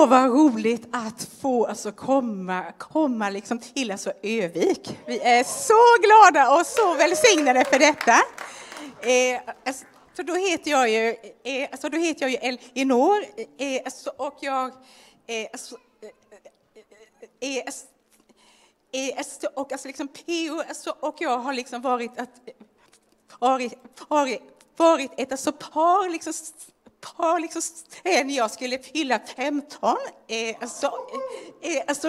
Åh, vad roligt att få alltså, komma, komma liksom till alltså, Övik. Vi är så glada och så välsignade för detta. Eh, alltså, så då heter jag ju, eh, alltså, då heter jag ju Elinor eh, eh, alltså, och jag eh, alltså, eh, eh, alltså, eh, alltså, och alltså liksom PO alltså, och jag har liksom varit, att, varit, varit, varit ett alltså, par liksom, par liksom sen jag skulle fylla 15. Eh, alltså, eh, alltså,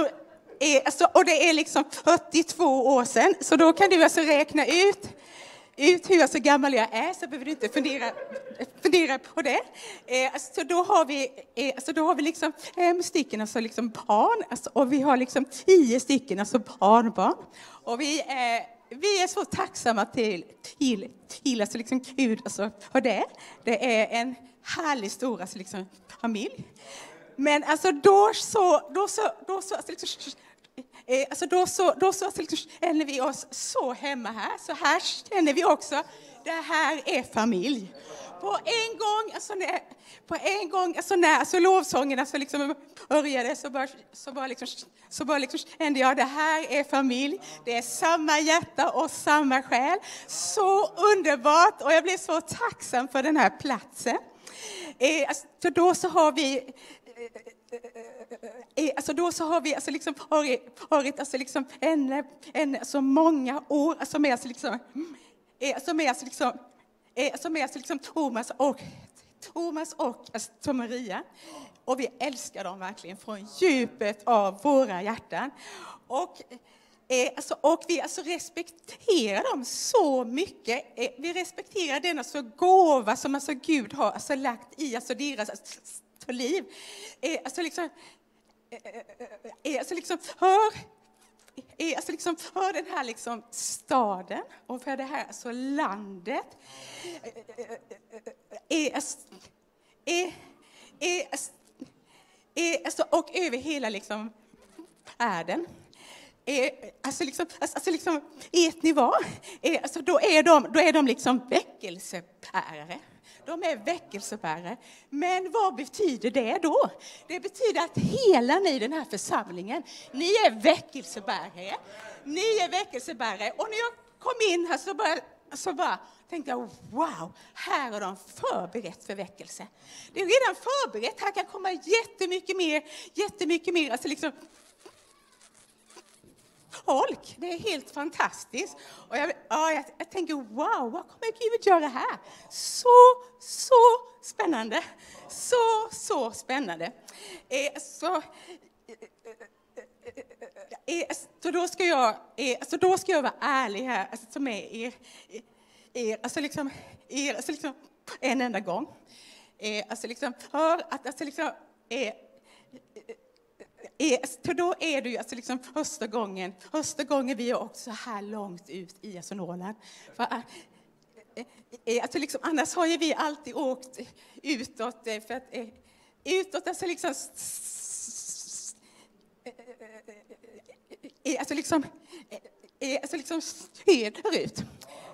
eh, alltså, och det är liksom 42 år sedan, så då kan du alltså räkna ut ut hur alltså gammal jag är så behöver du inte fundera, fundera på det. Eh, alltså, då har vi, eh, alltså, då har vi liksom fem stycken alltså, liksom barn alltså, och vi har liksom tio stycken alltså, barnbarn. Och vi, eh, vi är så tacksamma till, till, till alltså, liksom, Gud alltså, för det. Det är en härlig stor alltså, liksom, familj. Men alltså då så, då så, då så, alltså, liksom, eh, alltså då så, då så alltså, liksom, känner vi oss så hemma här. Så här känner vi också, det här är familj. På en gång, alltså när, på en gång, alltså när alltså lovsången alltså liksom började så bara, så bara, liksom, så bara liksom kände jag det här är familj, det är samma hjärta och samma själ. Så underbart och jag blev så tacksam för den här platsen. Eh, alltså, för då så har vi eh, eh, Alltså då så har vi alltså liksom varit, varit alltså liksom en, en, alltså många år alltså med, alltså liksom, eh, alltså med, alltså liksom, alltså med alltså liksom Thomas och Thomas och alltså Maria. Och vi älskar dem verkligen från djupet av våra hjärtan. Och Eh, alltså, och vi alltså respekterar dem så mycket. Eh, vi respekterar den alltså gåva som alltså Gud har alltså lagt i alltså deras alltså, liv. Eh, alltså liksom, alltså liksom för, alltså liksom för den här liksom staden och för det här alltså landet. Alltså, och över hela liksom världen alltså liksom, alltså, alltså liksom, vet ni vad? Alltså då, är de, då är de liksom väckelsebärare. De är väckelsebärare. Men vad betyder det då? Det betyder att hela ni, den här församlingen, ni är väckelsebärare. Ni är väckelsebärare. Och när jag kom in här så bara, så bara tänkte jag, wow, här har de förberett för väckelse. Det är redan förberett, här kan komma jättemycket mer, jättemycket mer, alltså liksom folk. Det är helt fantastiskt. Och jag, ja, jag, jag tänker, wow, vad kommer Gud göra här? Så, så spännande. Så, så spännande. Eh, så, eh, eh, så då ska jag, eh, alltså då ska jag vara ärlig här, alltså med er, er, alltså liksom, er, alltså liksom en enda gång. Eh, alltså liksom, hör att, alltså liksom, eh, är, då är det ju alltså liksom första gången, första gången vi är också här långt ut i alltså Norrland. För, eh, eh, alltså liksom, annars har ju vi alltid åkt utåt, eh, för att, utåt alltså liksom alltså liksom, alltså liksom söderut.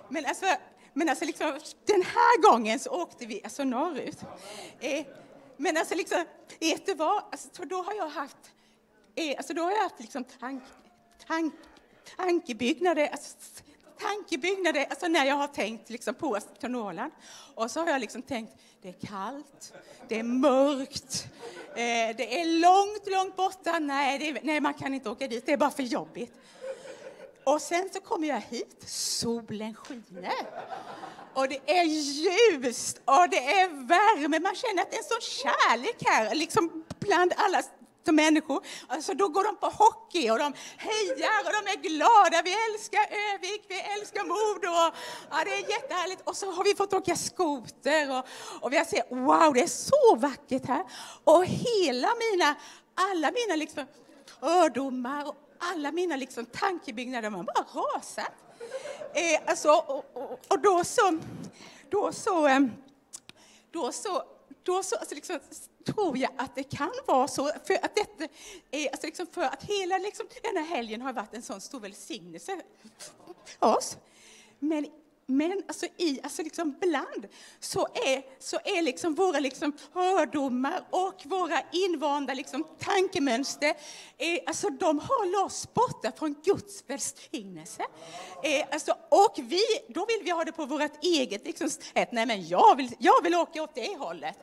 Men alltså, men alltså liksom, den här gången så åkte vi alltså norrut. Men alltså liksom, vet du vad? Alltså, då har jag haft är, alltså då har jag haft liksom tank, tank, tankebyggnader, alltså, tankebyggnader alltså när jag har tänkt liksom på Norrland. Och så har jag liksom tänkt, det är kallt, det är mörkt, eh, det är långt, långt borta. Nej, är, nej, man kan inte åka dit, det är bara för jobbigt. Och sen så kommer jag hit, solen skiner. Och det är ljust och det är värme. Man känner att det är en sån kärlek här, liksom bland alla människor. Alltså då går de på hockey och de hejar och de är glada. Vi älskar Övik, vi älskar Modo. Och, ja, det är jättehärligt. Och så har vi fått åka skoter och, och vi har sett, wow, det är så vackert här. Och hela mina, alla mina liksom fördomar och alla mina liksom tankebyggnader, de har bara rasat. Eh, alltså, och, och, och, då så, då så, eh, då så, då så, alltså liksom, tror jag att det kan vara så. För att, detta är, alltså liksom för att hela liksom, den här helgen har varit en sån stor välsignelse för oss. Men men alltså i, alltså liksom bland, så är, så är liksom våra liksom fördomar och våra invanda liksom tankemönster, eh, alltså de håller oss borta från Guds välsignelse. Eh, alltså, och vi, då vill vi ha det på vårt eget liksom, sätt. Nej, men jag vill, jag vill åka åt det hållet.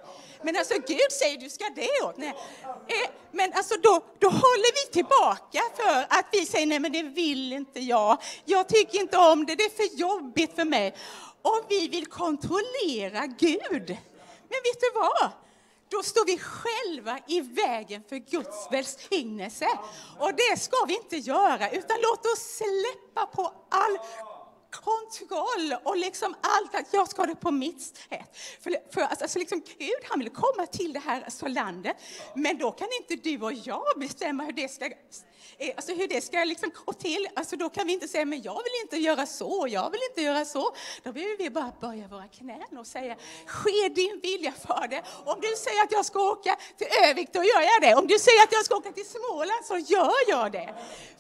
Men alltså Gud säger du ska det åt. Nej. Eh, men alltså då, då håller vi tillbaka för att vi säger nej men det vill inte jag. Jag tycker inte om det, det är för jobbigt för mig om vi vill kontrollera Gud. Men vet du vad? Då står vi själva i vägen för Guds välsignelse. Och det ska vi inte göra, utan låt oss släppa på all kontroll och liksom allt att jag ska ha det på mitt sätt. För, för alltså, liksom, Gud han vill komma till det här alltså, landet, men då kan inte du och jag bestämma hur det ska Eh, alltså hur det ska liksom gå till. Alltså då kan vi inte säga, men jag vill inte göra så, jag vill inte göra så. Då behöver vi bara böja våra knän och säga, ske din vilja för det. Om du säger att jag ska åka till Övik, då gör jag det. Om du säger att jag ska åka till Småland, så gör jag det.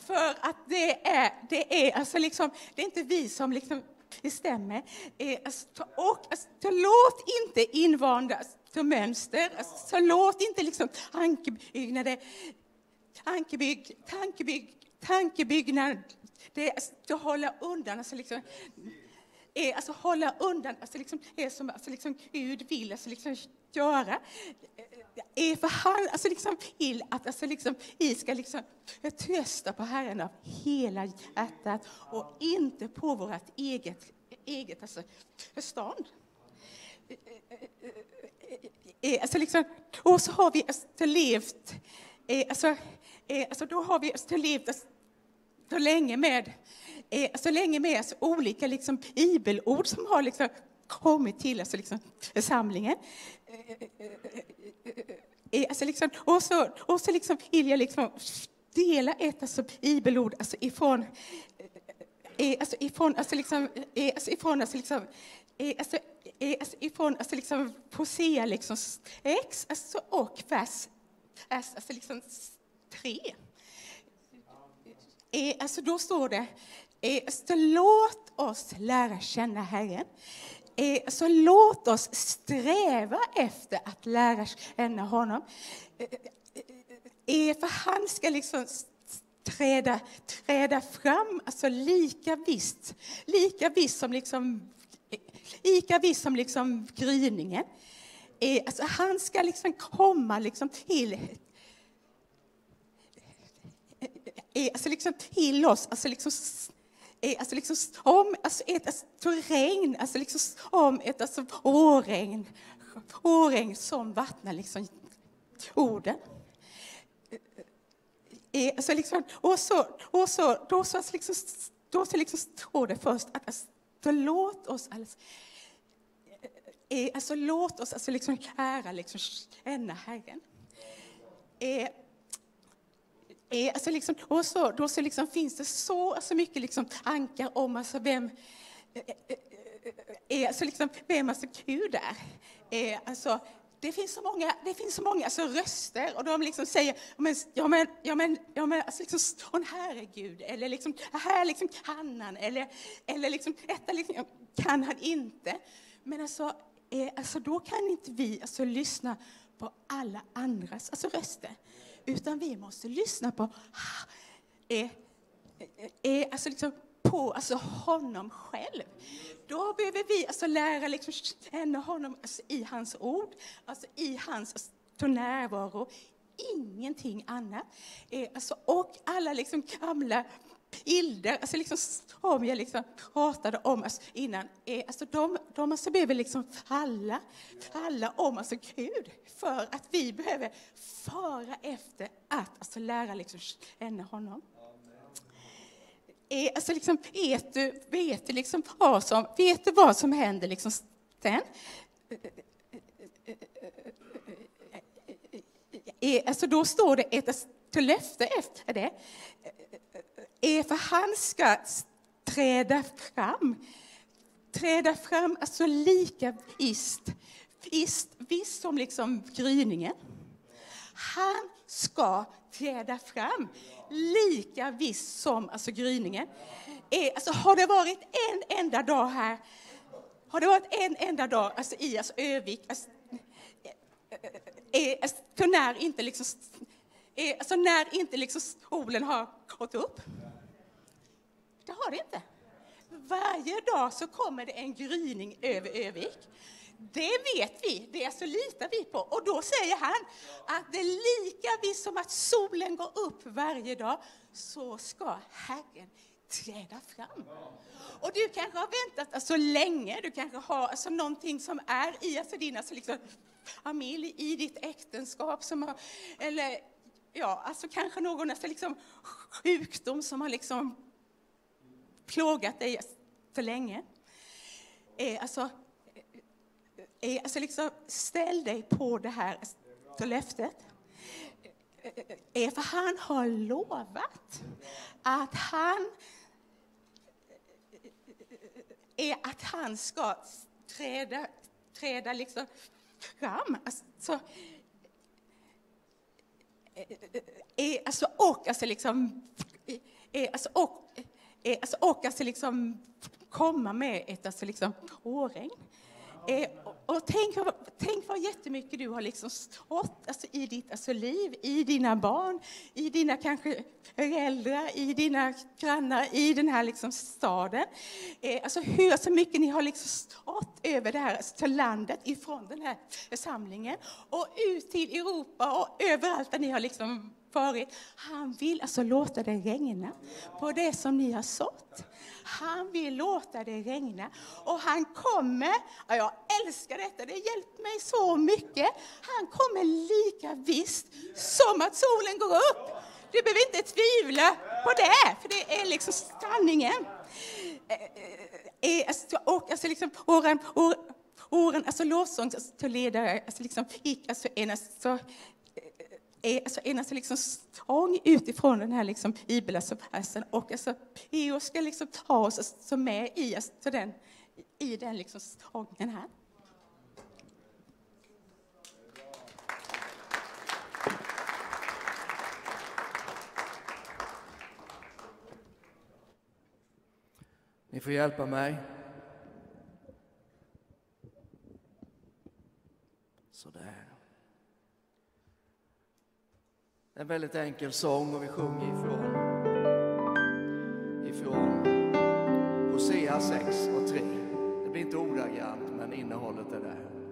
För att det är, det är, alltså liksom, det är inte vi som liksom bestämmer. Eh, alltså, och, alltså, låt inte invanda till mönster, alltså, låt inte liksom tankebyggnader tankebygg, tankebygg, tankebyggnad. Det är att hålla undan, alltså liksom, är, alltså hålla undan, alltså liksom, är som alltså liksom Gud vill alltså liksom göra. Är för han alltså liksom vill att alltså liksom, vi ska liksom trösta på Herren av hela hjärtat och inte på vårt eget, eget alltså, förstånd. Alltså liksom, och så har vi alltså levt Eh, alltså, Eh, alltså då har vi alltså levt så länge med, eh, så länge med alltså olika liksom, bibelord som har liksom kommit till alltså, liksom, församlingen. Eh, eh, eh, eh, alltså, liksom, och så, och så liksom, vill jag liksom dela ett alltså, bibelord alltså, ifrån, eh, alltså, ifrån, alltså, liksom, eh, alltså, ifrån alltså, liksom, alltså, alltså, ifrån alltså, liksom, Hosea liksom, X alltså, och vers Äh, alltså, liksom, tre. Eh, alltså då står det, eh, så låt oss lära känna Herren. Eh, så låt oss sträva efter att lära känna honom. För han ska liksom träda, träda fram, alltså lika visst, lika visst som liksom lika visst som liksom gryningen är, Alltså han ska liksom komma liksom till, eh, alltså liksom till oss, alltså liksom, eh, alltså liksom som alltså ett alltså regn, alltså liksom som ett alltså åregn, åregn som vattnar liksom orden. Eh, alltså liksom, och så, och så, då så, alltså liksom, då så liksom står det först att alltså, låt oss alltså, alltså låt oss alltså liksom ära liksom känna Herren. Eh, eh, alltså liksom, och så, då så liksom finns det så alltså mycket liksom tankar om alltså vem, eh, eh, eh, alltså liksom, vem alltså Gud är. Eh, alltså, det finns så många, det finns så många alltså, röster och de liksom säger men, ja, men, ja, men, ja, men alltså, liksom, sån här är Gud, eller liksom, här liksom kan han, eller, eller liksom, detta liksom, kan han inte. Men alltså, eh, alltså, då kan inte vi alltså, lyssna på alla andras alltså, röster utan vi måste lyssna på, är, är, alltså liksom på alltså honom själv. Då behöver vi alltså lära liksom känna honom alltså i hans ord, alltså i hans alltså, närvaro, ingenting annat. Eh, alltså, och alla liksom gamla bilder, alltså liksom, som jag liksom pratade om alltså innan, är, alltså de, de alltså behöver liksom falla, falla om alltså Gud för att vi behöver föra efter att alltså lära liksom känna honom. Är, alltså liksom, vet du, vet du liksom vad som, vet du vad som händer liksom sen? Är, alltså då står det ett alltså, löfte efter det är för han ska träda fram. Träda fram, alltså lika visst, visst, visst som liksom gryningen. Han ska träda fram, lika visst som alltså gryningen. Eh, alltså, har det varit en enda dag här, har det varit en enda dag alltså, i alltså, Övik, alltså, eh, eh, eh, alltså är, liksom, alltså, när inte liksom, är, alltså, när inte liksom solen har gått upp? Det har det inte. Varje dag så kommer det en gryning över Övik. Det vet vi, det så litar vi på. Och då säger han att det är lika visst som att solen går upp varje dag, så ska Herren träda fram. Och du kanske har väntat alltså länge, du kanske har alltså någonting som är i alltså din alltså liksom, familj, i ditt äktenskap, som har, eller ja, alltså kanske någon alltså liksom, sjukdom som har liksom plågat dig för länge. Eh, alltså, eh, eh, alltså liksom, ställ dig på det här löftet. Eh, eh, eh för han har lovat att han är att han ska träda, träda liksom fram. Alltså, alltså, och alltså liksom, är, alltså, och, Eh, alltså, och alltså liksom komma med ett alltså liksom, åregn. Eh, och tänk, tänk vad jättemycket du har liksom stått alltså, i ditt alltså, liv, i dina barn, i dina kanske föräldrar, i dina grannar, i den här liksom, staden. Eh, alltså hur alltså, mycket ni har liksom stått över det här alltså, landet, ifrån den här församlingen och ut till Europa och överallt där ni har liksom varit. Han vill alltså låta det regna på det som ni har sått. Han vill låta det regna och han kommer, ja, jag älskar detta, det har hjälpt mig så mycket. Han kommer lika visst som att solen går upp. Du behöver inte tvivla på det, för det är liksom sanningen. Eh, eh, eh, alltså, och alltså liksom, åren, åren, alltså lovsångsledare, alltså, alltså liksom, gick alltså en, alltså, är, alltså, en alltså liksom stång utifrån den här liksom bibelversen och alltså, Peo ska liksom ta oss alltså med i, alltså, den, i den liksom stången här. Ni får hjälpa mig. En väldigt enkel sång och vi sjunger ifrån, ifrån Hosea 6 och 3. Det blir inte ordagrant, men innehållet är där.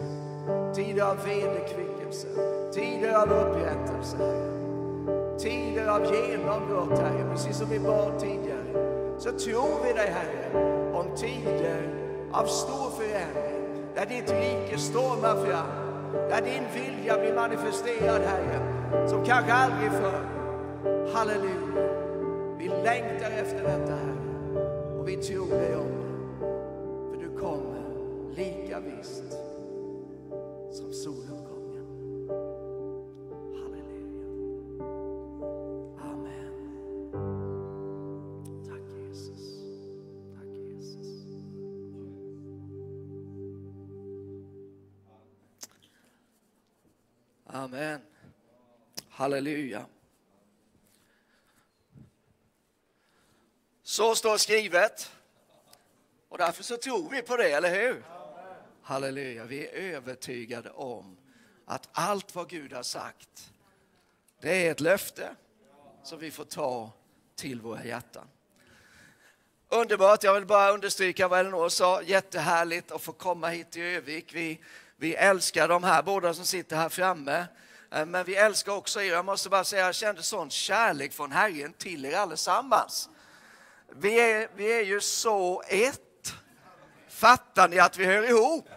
Besökelse, tider av vederkvickelse, tider av upprättelse, Herre. Tider av genombrott, Herre, precis som vi bad tidigare. Så tror vi dig, Herre, om tider av stor förändring, där ditt rike stormar fram, där din vilja blir manifesterad, Herre, som kanske aldrig förr. Halleluja. Vi längtar efter detta, Herre, och vi tror dig om det. För du kommer lika visst Halleluja. Så står skrivet. Och därför så tror vi på det, eller hur? Halleluja. Vi är övertygade om att allt vad Gud har sagt, det är ett löfte som vi får ta till våra hjärtan. Underbart, jag vill bara understryka vad Elinor sa. Jättehärligt att få komma hit till Övik. Vi, vi älskar de här båda som sitter här framme. Eh, men vi älskar också er. Jag måste bara säga, jag kände sån kärlek från Herren till er allesammans. Vi är, vi är ju så ett. Fattar ni att vi hör ihop?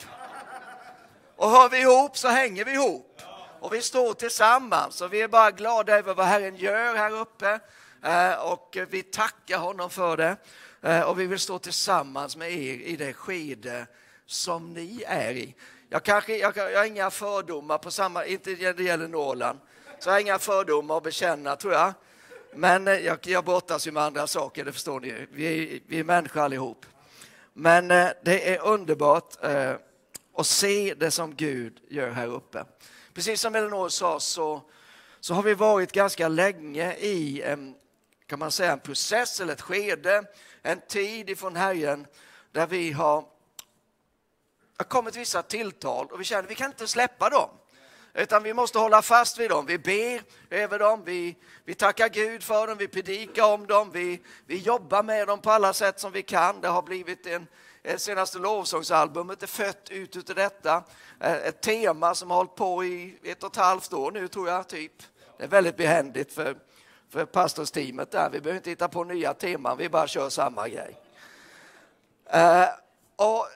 Och hör vi ihop så hänger vi ihop. Och vi står tillsammans och vi är bara glada över vad Herren gör här uppe. Eh, och vi tackar honom för det. Eh, och vi vill stå tillsammans med er i det skede som ni är i. Jag, kanske, jag, jag har inga fördomar på samma, inte när det gäller Norrland. Så jag har inga fördomar att bekänna tror jag. Men eh, jag, jag brottas ju med andra saker, det förstår ni. Vi vi är människor allihop. Men eh, det är underbart eh, att se det som Gud gör här uppe. Precis som Elinor sa så, så har vi varit ganska länge i en, kan man säga, en process eller ett skede, en tid ifrån Herren där vi har, har kommit vissa tilltal och vi känner att vi kan inte släppa dem. Utan vi måste hålla fast vid dem. Vi ber över dem, vi, vi tackar Gud för dem, vi predikar om dem, vi, vi jobbar med dem på alla sätt som vi kan. Det har blivit en, eh, senaste lovsångsalbumet är fött ut utav detta. Eh, ett tema som har hållit på i ett och ett halvt år nu tror jag, typ. Det är väldigt behändigt för, för pastorsteamet där. Vi behöver inte hitta på nya teman, vi bara kör samma grej. Eh, och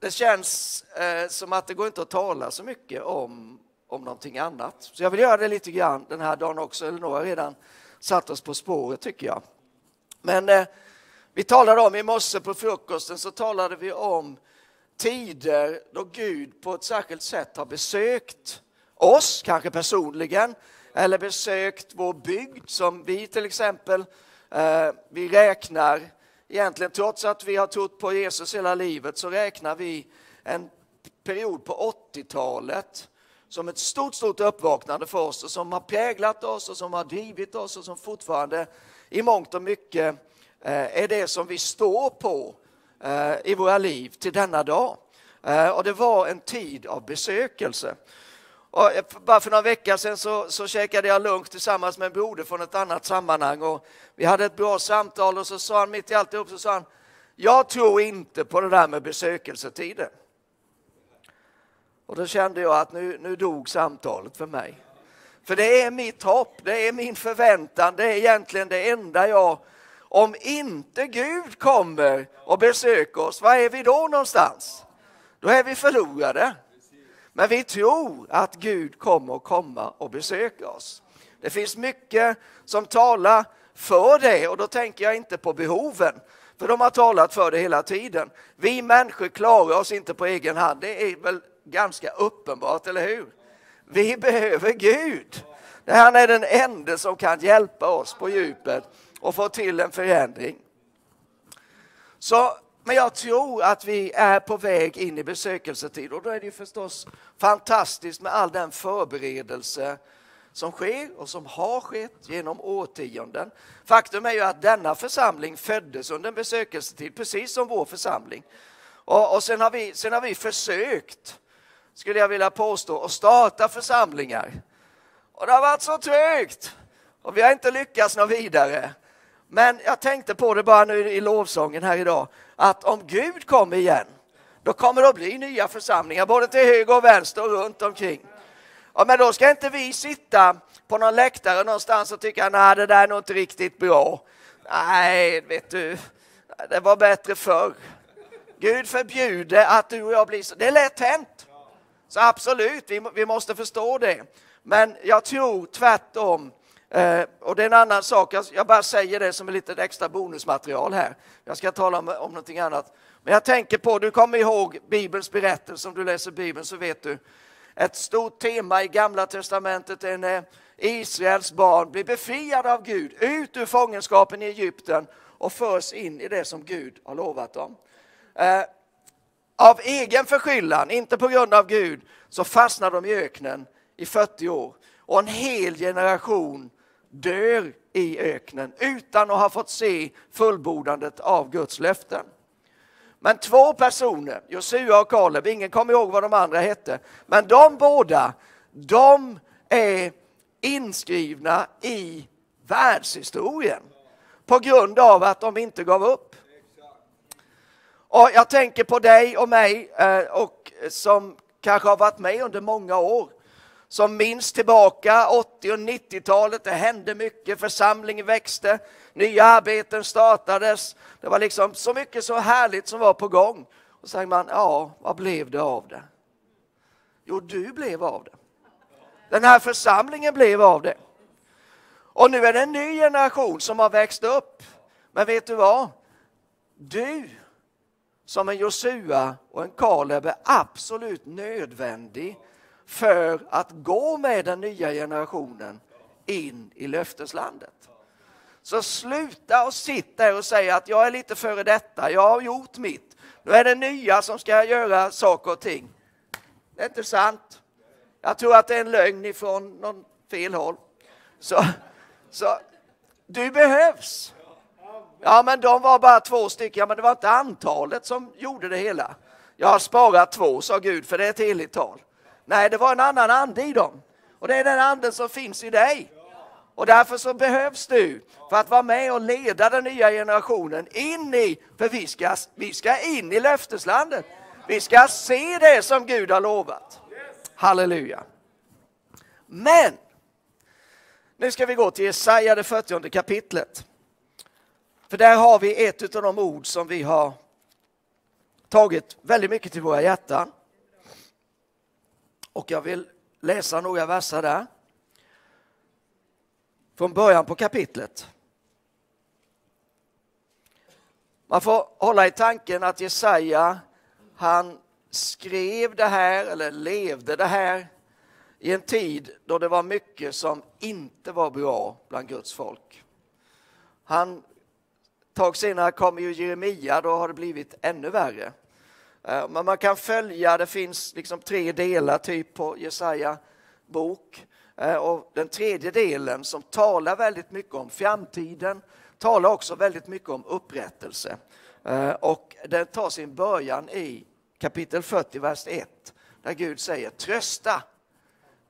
det känns eh, som att det går inte att tala så mycket om, om någonting annat. Så jag vill göra det lite grann den här dagen också. Elinor har redan satt oss på spåret tycker jag. Men eh, vi talade om i morse på frukosten så talade vi om tider då Gud på ett särskilt sätt har besökt oss, kanske personligen, eller besökt vår bygd som vi till exempel, eh, vi räknar egentligen trots att vi har trott på Jesus hela livet så räknar vi en period på 80-talet som ett stort, stort uppvaknande för oss och som har präglat oss och som har drivit oss och som fortfarande i mångt och mycket eh, är det som vi står på eh, i våra liv till denna dag. Eh, och det var en tid av besökelse. Och bara för några veckor sedan så, så käkade jag lunch tillsammans med en broder från ett annat sammanhang och vi hade ett bra samtal och så sa han mitt i alltihop så sa han jag tror inte på det där med besökelsetider. Och då kände jag att nu, nu dog samtalet för mig. För det är mitt hopp, det är min förväntan, det är egentligen det enda jag... Om inte Gud kommer och besöker oss, var är vi då någonstans? Då är vi förlorade. Men vi tror att Gud kommer att komma och besöka oss. Det finns mycket som talar för det och då tänker jag inte på behoven, för de har talat för det hela tiden. Vi människor klarar oss inte på egen hand, det är väl ganska uppenbart, eller hur? Vi behöver Gud. Han är den enda som kan hjälpa oss på djupet och få till en förändring. Så, men jag tror att vi är på väg in i besökelsetid och då är det ju förstås fantastiskt med all den förberedelse som sker och som har skett genom årtionden. Faktum är ju att denna församling föddes under en besökelsetid, precis som vår församling. Och, och sen, har vi, sen har vi försökt, skulle jag vilja påstå, att starta församlingar. Och det har varit så trögt och vi har inte lyckats nå vidare. Men jag tänkte på det bara nu i lovsången här idag, att om Gud kommer igen, då kommer det att bli nya församlingar, både till höger och vänster och runt omkring. Ja, men då ska inte vi sitta på någon läktare någonstans och tycka att det där är nog inte riktigt bra. Nej, vet du, det var bättre förr. Gud förbjuder att du och jag blir så. Det är lätt hänt. Så absolut, vi, vi måste förstå det. Men jag tror tvärtom, eh, och det är en annan sak, jag, jag bara säger det som ett litet extra bonusmaterial här. Jag ska tala om, om någonting annat. Men jag tänker på, du kommer ihåg Bibelns berättelse, om du läser Bibeln så vet du ett stort tema i Gamla testamentet är när Israels barn blir befriade av Gud ut ur fångenskapen i Egypten och förs in i det som Gud har lovat dem. Eh, av egen förskyllan, inte på grund av Gud, så fastnar de i öknen i 40 år och en hel generation dör i öknen utan att ha fått se fullbordandet av Guds löften. Men två personer, Josua och Kaleb, ingen kommer ihåg vad de andra hette, men de båda, de är inskrivna i världshistorien på grund av att de inte gav upp. Och jag tänker på dig och mig eh, och som kanske har varit med under många år som minns tillbaka 80 och 90-talet. Det hände mycket, församlingen växte, nya arbeten startades. Det var liksom så mycket så härligt som var på gång. Och så säger man, ja, vad blev det av det? Jo, du blev av det. Den här församlingen blev av det. Och nu är det en ny generation som har växt upp. Men vet du vad? Du som en Josua och en Kaleb är absolut nödvändig för att gå med den nya generationen in i löfteslandet. Så sluta och sitta där och säga att jag är lite före detta, jag har gjort mitt. Nu är det nya som ska göra saker och ting. Det är inte sant. Jag tror att det är en lögn ifrån någon fel håll. Så, så du behövs. Ja, men de var bara två stycken, ja, men det var inte antalet som gjorde det hela. Jag har sparat två, sa Gud, för det är ett heligt tal. Nej, det var en annan ande i dem. Och det är den anden som finns i dig. Och därför så behövs du för att vara med och leda den nya generationen in i, för vi ska, vi ska in i löfteslandet. Vi ska se det som Gud har lovat. Halleluja. Men, nu ska vi gå till Jesaja, det 40 kapitlet. För där har vi ett av de ord som vi har tagit väldigt mycket till våra hjärtan. Och jag vill läsa några verser där. Från början på kapitlet. Man får hålla i tanken att Jesaja, han skrev det här, eller levde det här, i en tid då det var mycket som inte var bra bland Guds folk. Han, tag senare kommer ju Jeremia, då har det blivit ännu värre. Eh, men man kan följa, det finns liksom tre delar typ på Jesaja bok. Eh, och den tredje delen som talar väldigt mycket om framtiden talar också väldigt mycket om upprättelse. Eh, och den tar sin början i kapitel 40, vers 1 där Gud säger trösta,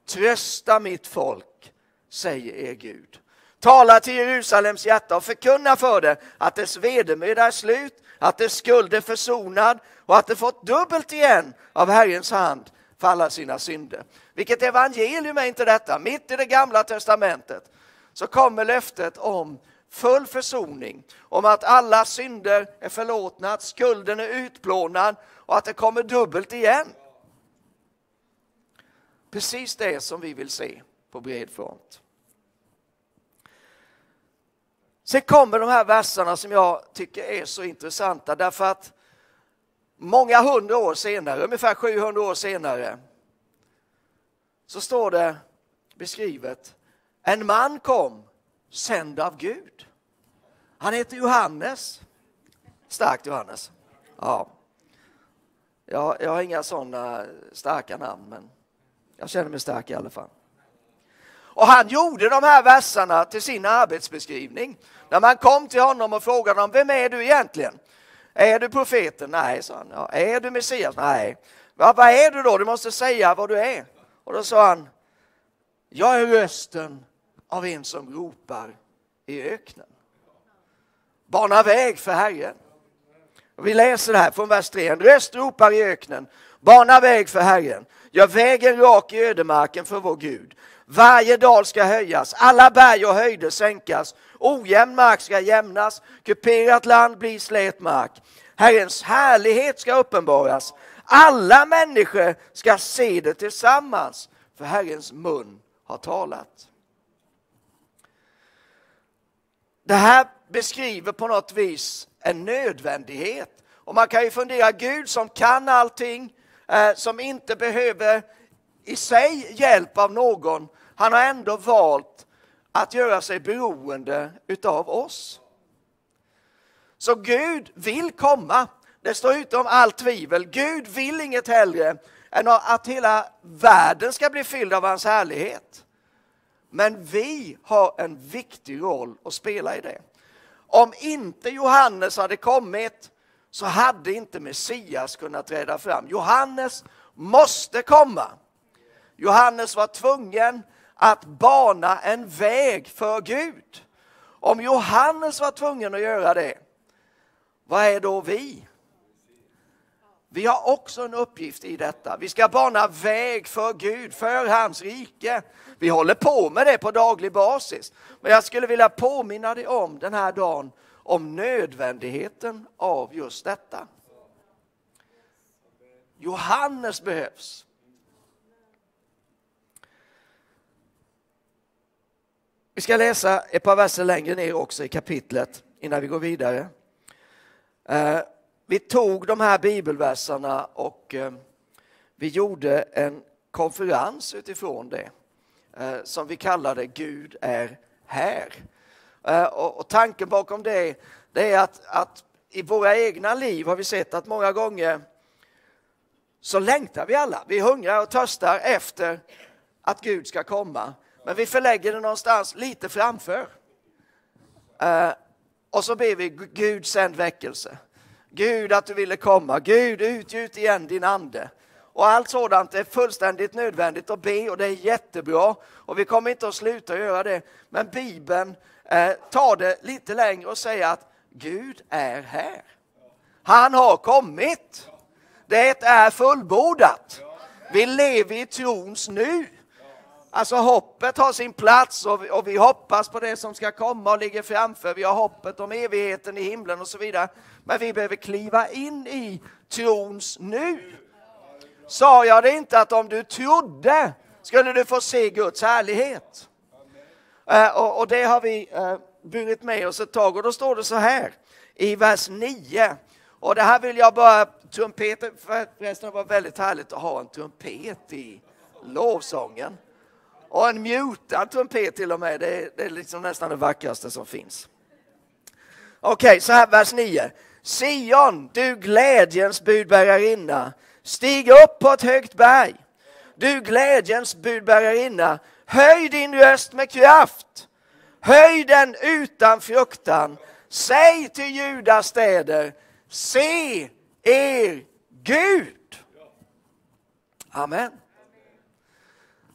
Trösta mitt folk, säger er Gud. Tala till Jerusalems hjärta och förkunna för det att dess vedermöda är slut, att dess skuld är försonad och att det fått dubbelt igen av Herrens hand för alla sina synder. Vilket evangelium är inte detta? Mitt i det gamla testamentet så kommer löftet om full försoning, om att alla synder är förlåtna, att skulden är utplånad och att det kommer dubbelt igen. Precis det som vi vill se på bred front. Sen kommer de här verserna som jag tycker är så intressanta därför att många hundra år senare, ungefär 700 år senare, så står det beskrivet, en man kom sänd av Gud. Han heter Johannes. Starkt Johannes. Ja. Jag, jag har inga sådana starka namn, men jag känner mig stark i alla fall. Och han gjorde de här verserna till sin arbetsbeskrivning. När man kom till honom och frågade honom, vem är du egentligen? Är du profeten? Nej, sa han. Ja. Är du Messias? Nej. Ja, vad är du då? Du måste säga vad du är. Och då sa han, jag är rösten av en som ropar i öknen. Bana väg för Herren. Vi läser det här från vers 3. En röst ropar i öknen. Bana väg för Herren. Gör vägen rak i ödemarken för vår Gud. Varje dal ska höjas, alla berg och höjder sänkas. Ojämn mark ska jämnas, kuperat land blir slät mark. Herrens härlighet ska uppenbaras. Alla människor ska se det tillsammans, för Herrens mun har talat. Det här beskriver på något vis en nödvändighet. Och man kan ju fundera, Gud som kan allting, eh, som inte behöver i sig hjälp av någon, han har ändå valt att göra sig beroende utav oss. Så Gud vill komma. Det står utom allt tvivel. Gud vill inget hellre än att hela världen ska bli fylld av hans härlighet. Men vi har en viktig roll att spela i det. Om inte Johannes hade kommit så hade inte Messias kunnat träda fram. Johannes måste komma. Johannes var tvungen att bana en väg för Gud. Om Johannes var tvungen att göra det, vad är då vi? Vi har också en uppgift i detta. Vi ska bana väg för Gud, för hans rike. Vi håller på med det på daglig basis. Men jag skulle vilja påminna dig om den här dagen om nödvändigheten av just detta. Johannes behövs. Vi ska läsa ett par verser längre ner också i kapitlet innan vi går vidare. Eh, vi tog de här bibelverserna och eh, vi gjorde en konferens utifrån det eh, som vi kallade Gud är här. Och tanken bakom det, det är att, att i våra egna liv har vi sett att många gånger så längtar vi alla. Vi hungrar och törstar efter att Gud ska komma. Men vi förlägger det någonstans lite framför. Eh, och så ber vi Gud sänd väckelse. Gud att du ville komma. Gud utgjut igen din ande. Och allt sådant är fullständigt nödvändigt att be och det är jättebra. Och vi kommer inte att sluta göra det. Men Bibeln eh, tar det lite längre och säger att Gud är här. Han har kommit. Det är fullbordat. Vi lever i trons nu. Alltså hoppet har sin plats och vi, och vi hoppas på det som ska komma och ligger framför. Vi har hoppet om evigheten i himlen och så vidare. Men vi behöver kliva in i trons nu. Sa jag det inte att om du trodde skulle du få se Guds härlighet? Eh, och, och, det har vi eh, burit med oss ett tag och då står det så här i vers 9. Och det här vill jag bara trumpeta, förresten det var väldigt härligt att ha en trumpet i lovsången. Och en mutad trumpet till och med, det är, det är liksom nästan det vackraste som finns. Okej, okay, så här vers 9. Sion, du glädjens budbärarinna, stig upp på ett högt berg. Du glädjens budbärarinna, höj din röst med kraft. Höj den utan fruktan. Säg till Judas städer, se er Gud. Amen.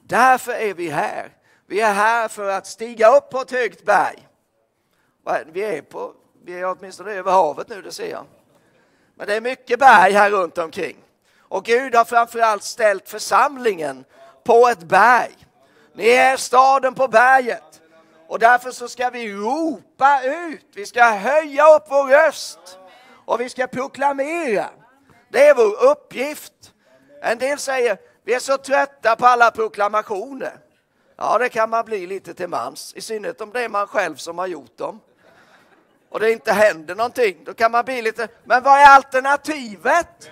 Därför är vi här. Vi är här för att stiga upp på ett högt berg. Vi är, på, vi är åtminstone över havet nu, det ser jag. Men det är mycket berg här runt omkring. Och Gud har framförallt ställt församlingen på ett berg. Ni är staden på berget. Och därför så ska vi ropa ut, vi ska höja upp vår röst och vi ska proklamera. Det är vår uppgift. En del säger, vi är så trötta på alla proklamationer. Ja, det kan man bli lite till mans, i synnerhet om det är man själv som har gjort dem. Och det inte händer någonting, då kan man bli lite, men vad är alternativet?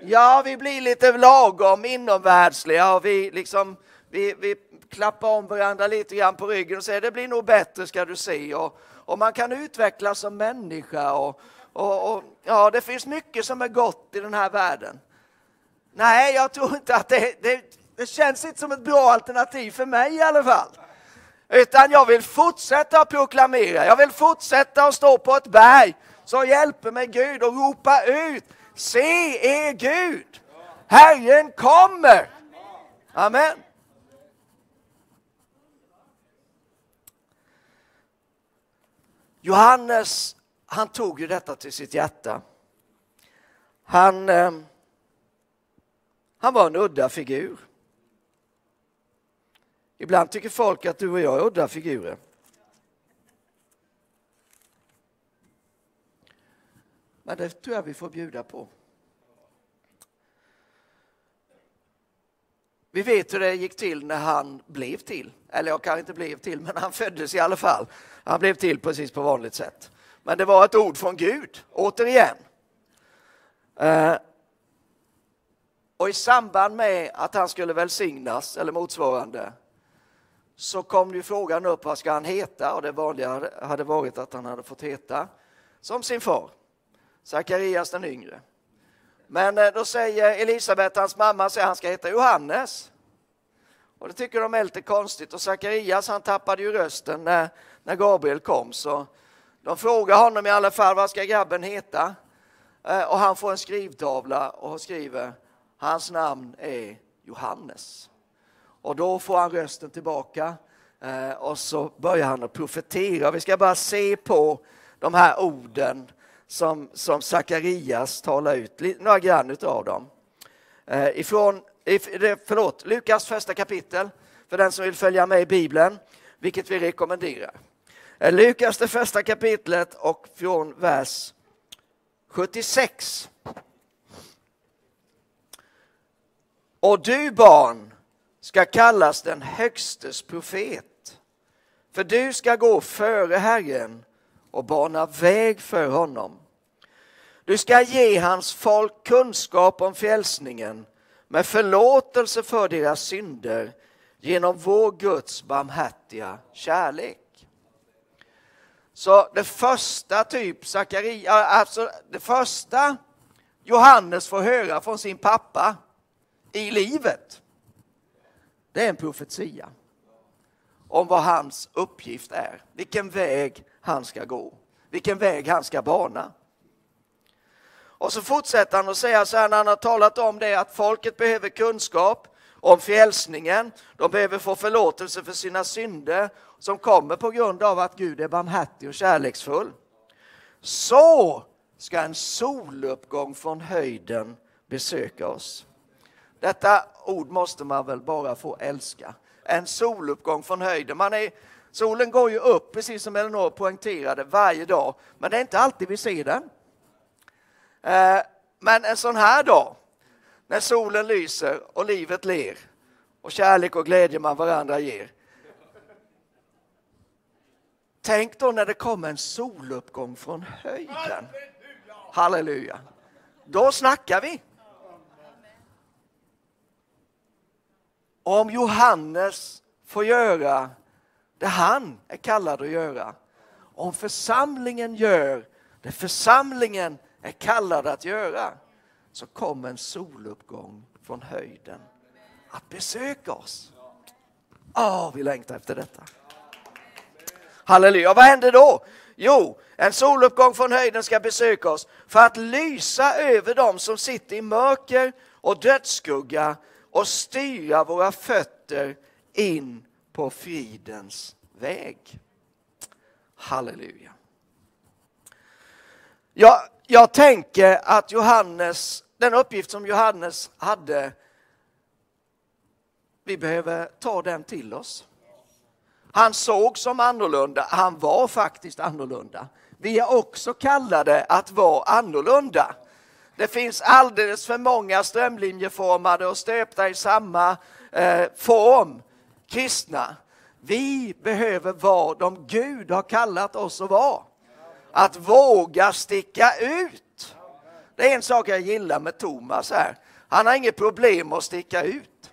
Ja, vi blir lite lagom inomvärldsliga och vi liksom, vi, vi klappar om varandra lite grann på ryggen och säger det blir nog bättre ska du se. Och, och man kan utvecklas som människa och, och, och, ja, det finns mycket som är gott i den här världen. Nej, jag tror inte att det, det, det känns inte som ett bra alternativ för mig i alla fall. Utan jag vill fortsätta att proklamera, jag vill fortsätta att stå på ett berg. Så hjälper mig Gud och ropa ut, se er Gud, Herren kommer. Amen. Johannes, han tog ju detta till sitt hjärta. Han, eh, han var en udda figur. Ibland tycker folk att du och jag är udda figurer. Men det tror jag vi får bjuda på. Vi vet hur det gick till när han blev till. Eller jag kanske inte blev till, men han föddes i alla fall. Han blev till precis på vanligt sätt. Men det var ett ord från Gud, återigen. Eh, och i samband med att han skulle välsignas, eller motsvarande, så kom ju frågan upp vad ska han heta och det vanliga hade varit att han hade fått heta som sin far, Sakarias den yngre. Men eh, då säger Elisabet, hans mamma, att han ska heta Johannes. Och det tycker de är lite konstigt och Sakarias han tappade ju rösten när, när Gabriel kom så de frågar honom i alla fall vad ska grabben heta? Eh, och han får en skrivtavla och skriver hans namn är Johannes. Och då får han rösten tillbaka eh, och så börjar han att profetera. Vi ska bara se på de här orden som, som Sakarias talar ut, några grann av dem. Eh, ifrån, förlåt, Lukas första kapitel, för den som vill följa med i Bibeln, vilket vi rekommenderar. Eh, Lukas det första kapitlet och från vers 76. Och du barn ska kallas den högstes profet. För du ska gå före Herren och bana väg för honom. Du ska ge hans folk kunskap om frälsningen med förlåtelse för deras synder genom vår Guds barmhärtiga kärlek. Så det första typ Sakaria, alltså det första Johannes får höra från sin pappa i livet, det är en profetia om vad hans uppgift är, vilken väg han ska gå, vilken väg han ska bana. Och så fortsätter han att säga så här när han har talat om det att folket behöver kunskap om frälsningen. De behöver få förlåtelse för sina synder som kommer på grund av att Gud är barmhärtig och kärleksfull. Så ska en soluppgång från höjden besöka oss. Detta ord måste man väl bara få älska. En soluppgång från höjden. Man är, solen går ju upp, precis som Elinor poängterade, varje dag. Men det är inte alltid vi ser den. Eh, men en sån här dag, när solen lyser och livet ler och kärlek och glädje man varandra ger. Tänk då när det kommer en soluppgång från höjden. Halleluja. Då snackar vi. Om Johannes får göra det han är kallad att göra, om församlingen gör det församlingen är kallad att göra så kommer en soluppgång från höjden att besöka oss. Åh, oh, vi längtar efter detta. Halleluja, vad händer då? Jo, en soluppgång från höjden ska besöka oss för att lysa över dem som sitter i mörker och dödsskugga och styra våra fötter in på fridens väg. Halleluja. Jag, jag tänker att Johannes, den uppgift som Johannes hade, vi behöver ta den till oss. Han såg som annorlunda, han var faktiskt annorlunda. Vi är också kallade att vara annorlunda. Det finns alldeles för många strömlinjeformade och stöpta i samma eh, form kristna. Vi behöver vara de Gud har kallat oss att vara. Att våga sticka ut. Det är en sak jag gillar med Thomas här. Han har inget problem att sticka ut.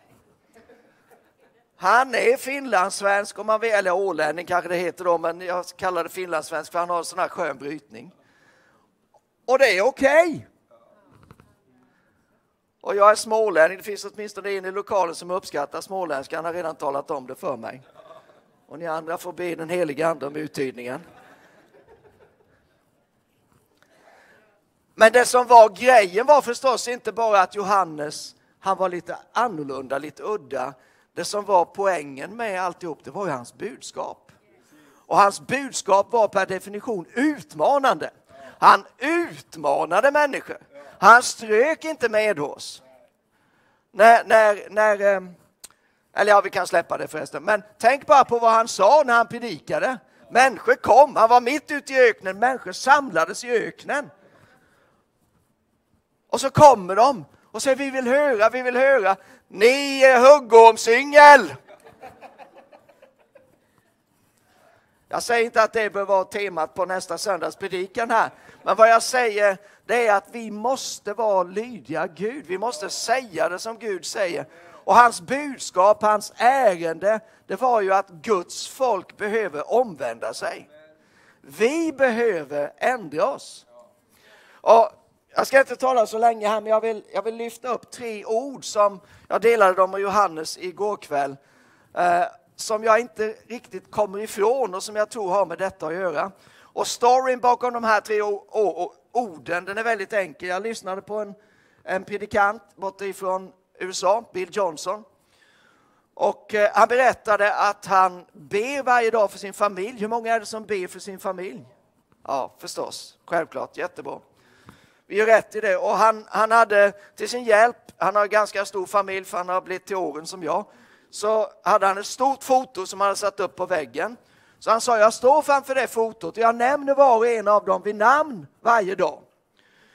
Han är finlandssvensk, om man vill, eller ålänning kanske det heter då, men jag kallar det finlandssvensk för han har en sån här skön brytning. Och det är okej. Okay. Och jag är smålänning, det finns åtminstone en i lokalen som uppskattar småländska, han har redan talat om det för mig. Och ni andra får be den heliga ande om uttydningen. Men det som var grejen var förstås inte bara att Johannes, han var lite annorlunda, lite udda. Det som var poängen med alltihop, det var ju hans budskap. Och hans budskap var per definition utmanande. Han utmanade människor. Han strök inte med oss. När, när, när, eh, eller ja, vi kan släppa det förresten. Men tänk bara på vad han sa när han predikade. Människor kom, han var mitt ute i öknen, människor samlades i öknen. Och så kommer de och säger vi vill höra, vi vill höra. Ni är huggormsyngel! Jag säger inte att det bör vara temat på nästa söndags predikan här, men vad jag säger det är att vi måste vara lydiga Gud. Vi måste säga det som Gud säger. Och hans budskap, hans ärende, det var ju att Guds folk behöver omvända sig. Vi behöver ändra oss. Och jag ska inte tala så länge här, men jag vill, jag vill lyfta upp tre ord som jag delade dem med Johannes igår kväll. Eh, som jag inte riktigt kommer ifrån och som jag tror har med detta att göra. Och storyn bakom de här tre orden, den är väldigt enkel. Jag lyssnade på en, en predikant borta ifrån USA, Bill Johnson. Och eh, han berättade att han ber varje dag för sin familj. Hur många är det som ber för sin familj? Ja, förstås. Självklart. Jättebra. Vi gör rätt i det. Och han, han hade till sin hjälp, han har ganska stor familj för han har blivit till åren som jag, så hade han ett stort foto som han hade satt upp på väggen. Så han sa, jag står framför det fotot och jag nämner var och en av dem vid namn varje dag.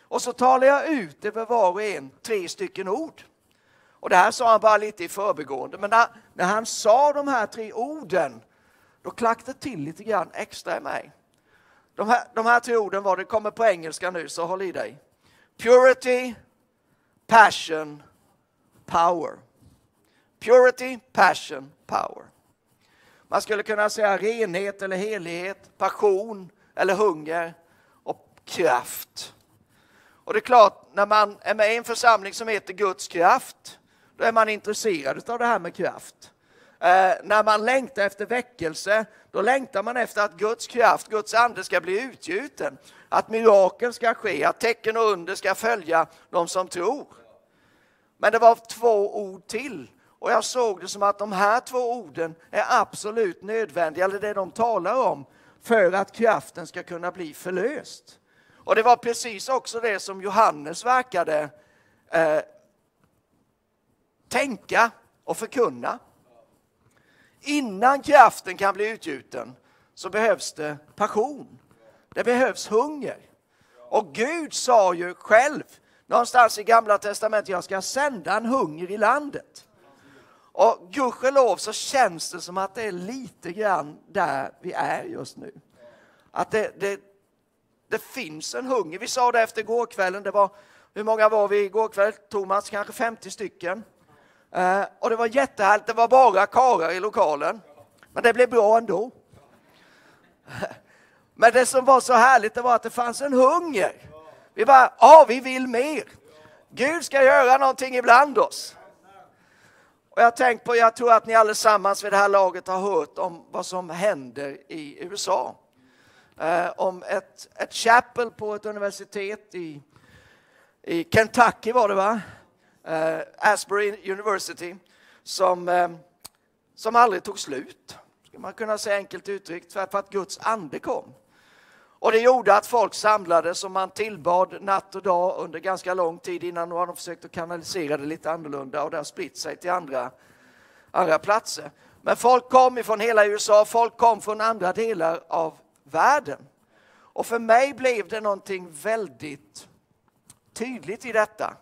Och så talar jag ut över var och en tre stycken ord. Och det här sa han bara lite i förbegående, men när, när han sa de här tre orden, då klack det till lite grann extra i mig. De här, de här tre orden var, det kommer på engelska nu, så håll i dig. Purity, passion, power. Purity, passion, power. Man skulle kunna säga renhet eller helighet, passion eller hunger och kraft. Och det är klart, när man är med i en församling som heter Guds kraft, då är man intresserad av det här med kraft. Eh, när man längtar efter väckelse, då längtar man efter att Guds kraft, Guds ande ska bli utgjuten. Att mirakel ska ske, att tecken och under ska följa de som tror. Men det var två ord till och jag såg det som att de här två orden är absolut nödvändiga, eller det de talar om, för att kraften ska kunna bli förlöst. Och det var precis också det som Johannes verkade eh, tänka och förkunna. Innan kraften kan bli utgjuten så behövs det passion. Det behövs hunger. Och Gud sa ju själv någonstans i Gamla Testamentet, jag ska sända en hunger i landet. Och gudskelov så känns det som att det är lite grann där vi är just nu. Att det, det, det finns en hunger. Vi sa det efter gårkvällen, det var, hur många var vi igår kväll? Thomas, kanske 50 stycken. Eh, och det var jättehärligt, det var bara karar i lokalen. Men det blev bra ändå. Men det som var så härligt det var att det fanns en hunger. Vi bara, ja vi vill mer. Gud ska göra någonting ibland oss. Och jag tänkt på, jag tror att ni allesammans vid det här laget har hört om vad som händer i USA. Eh, om ett, ett chapel på ett universitet i, i Kentucky var det va? eh, Asbury University som, eh, som aldrig tog slut. Skulle man kunna säga enkelt uttryckt, för att Guds ande kom. Och det gjorde att folk samlades och man tillbad natt och dag under ganska lång tid innan nu har de försökt att kanalisera det lite annorlunda och det har spritt sig till andra, andra platser. Men folk kom ifrån hela USA, folk kom från andra delar av världen. Och för mig blev det någonting väldigt tydligt i detta.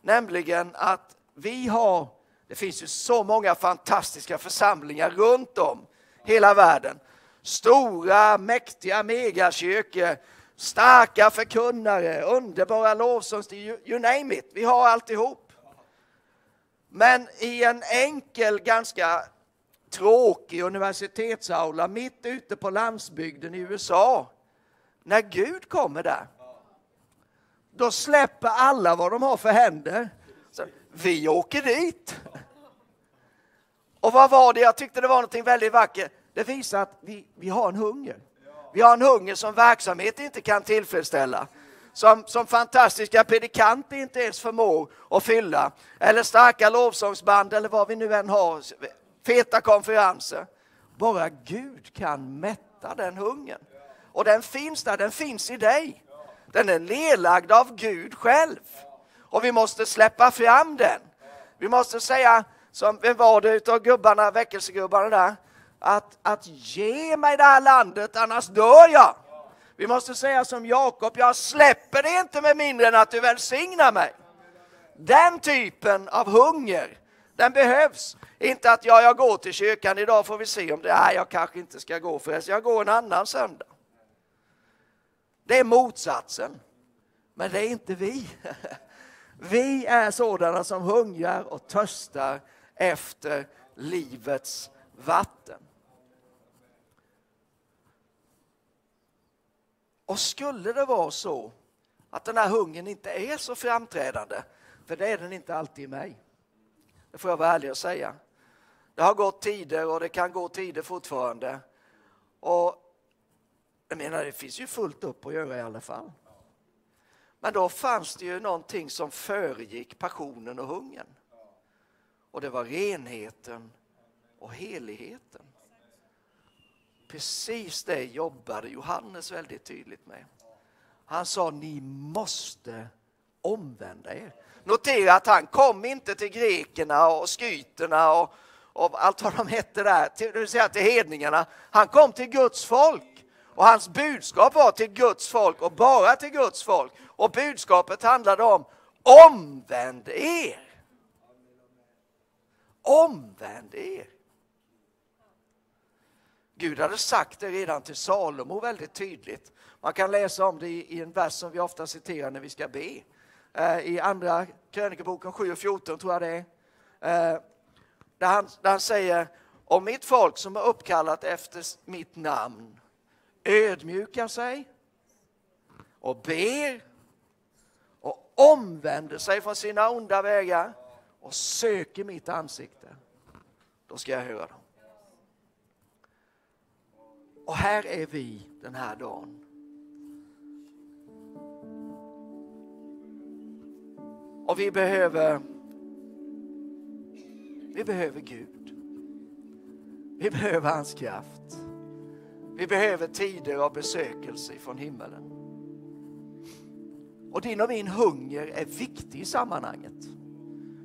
Nämligen att vi har, det finns ju så många fantastiska församlingar runt om hela världen. Stora, mäktiga megakyrkor, starka förkunnare, underbara lovsångs, you, you name it. Vi har alltihop. Men i en enkel, ganska tråkig universitetsaula mitt ute på landsbygden i USA, när Gud kommer där, då släpper alla vad de har för händer. Så, vi åker dit. Och vad var det? Jag tyckte det var något väldigt vackert. Det visar att vi, vi har en hunger. Vi har en hunger som verksamhet inte kan tillfredsställa. Som, som fantastiska predikanter inte ens förmår att fylla. Eller starka lovsångsband eller vad vi nu än har. Feta konferenser. Bara Gud kan mätta den hungern. Och den finns där, den finns i dig. Den är nedlagd av Gud själv. Och vi måste släppa fram den. Vi måste säga, som vem var det utav gubbarna, väckelsegubbarna där? Att, att ge mig det här landet, annars dör jag. Vi måste säga som Jakob, jag släpper det inte med mindre än att du välsignar mig. Den typen av hunger, den behövs. Inte att ja, jag går till kyrkan idag får vi se om det, nej jag kanske inte ska gå förresten, jag går en annan söndag. Det är motsatsen. Men det är inte vi. Vi är sådana som hungrar och törstar efter livets vatten. Och skulle det vara så att den här hungern inte är så framträdande, för det är den inte alltid i mig. Det får jag vara ärlig och säga. Det har gått tider och det kan gå tider fortfarande. Och jag menar, det finns ju fullt upp att göra i alla fall. Men då fanns det ju någonting som föregick passionen och hungern. Och det var renheten och heligheten. Precis det jobbade Johannes väldigt tydligt med. Han sa, ni måste omvända er. Notera att han kom inte till grekerna och skyterna och, och allt vad de hette där, det vill säga till hedningarna. Han kom till Guds folk. Och hans budskap var till Guds folk och bara till Guds folk. Och budskapet handlade om omvänd er. Omvänd er. Gud hade sagt det redan till Salomo väldigt tydligt. Man kan läsa om det i en vers som vi ofta citerar när vi ska be. Eh, I andra krönikeboken 7 och 14 tror jag det är. Eh, där han, där han säger om mitt folk som är uppkallat efter mitt namn ödmjukar sig och ber och omvänder sig från sina onda vägar och söker mitt ansikte, då ska jag höra dem. Och här är vi den här dagen. Och vi behöver vi behöver Gud. Vi behöver hans kraft. Vi behöver tider av besökelse från himmelen. Och din och min hunger är viktig i sammanhanget.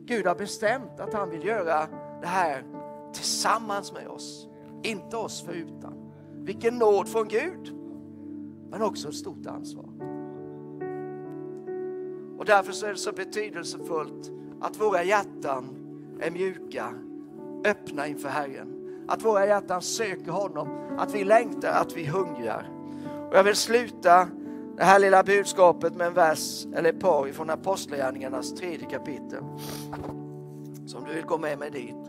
Gud har bestämt att han vill göra det här tillsammans med oss, inte oss förutan. Vilken nåd från Gud, men också ett stort ansvar. Och därför så är det så betydelsefullt att våra hjärtan är mjuka, öppna inför Herren. Att våra hjärtan söker honom, att vi längtar, att vi hungrar. Och jag vill sluta det här lilla budskapet med en vers eller ett par från Apostlagärningarnas tredje kapitel. Så om du vill gå med mig dit.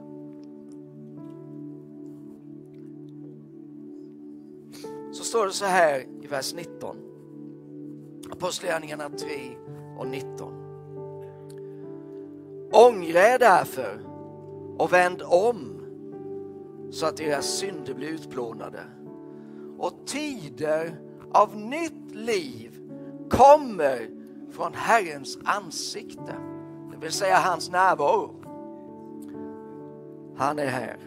Står det så här i vers 19. Apostlagärningarna 3 och 19. Ångra er därför och vänd om så att deras synder blir utplånade. Och tider av nytt liv kommer från Herrens ansikte. Det det vill säga hans närvaro. Han är här.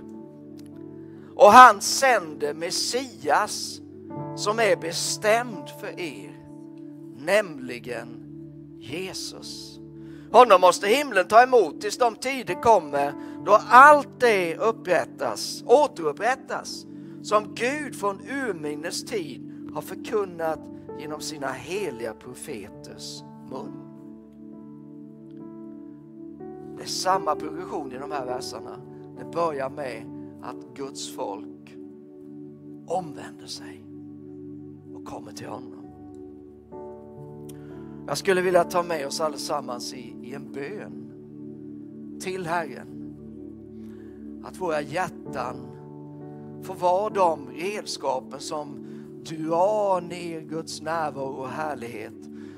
Och han sänder Messias som är bestämd för er, nämligen Jesus. Honom måste himlen ta emot tills de tider kommer då allt det upprättas, återupprättas som Gud från urminnes tid har förkunnat genom sina heliga profeters mun. Det är samma progression i de här verserna. Det börjar med att Guds folk omvänder sig och kommer till honom. Jag skulle vilja ta med oss allesammans i, i en bön till Herren. Att våra hjärtan får vara de redskapen som drar ner Guds närvaro och härlighet.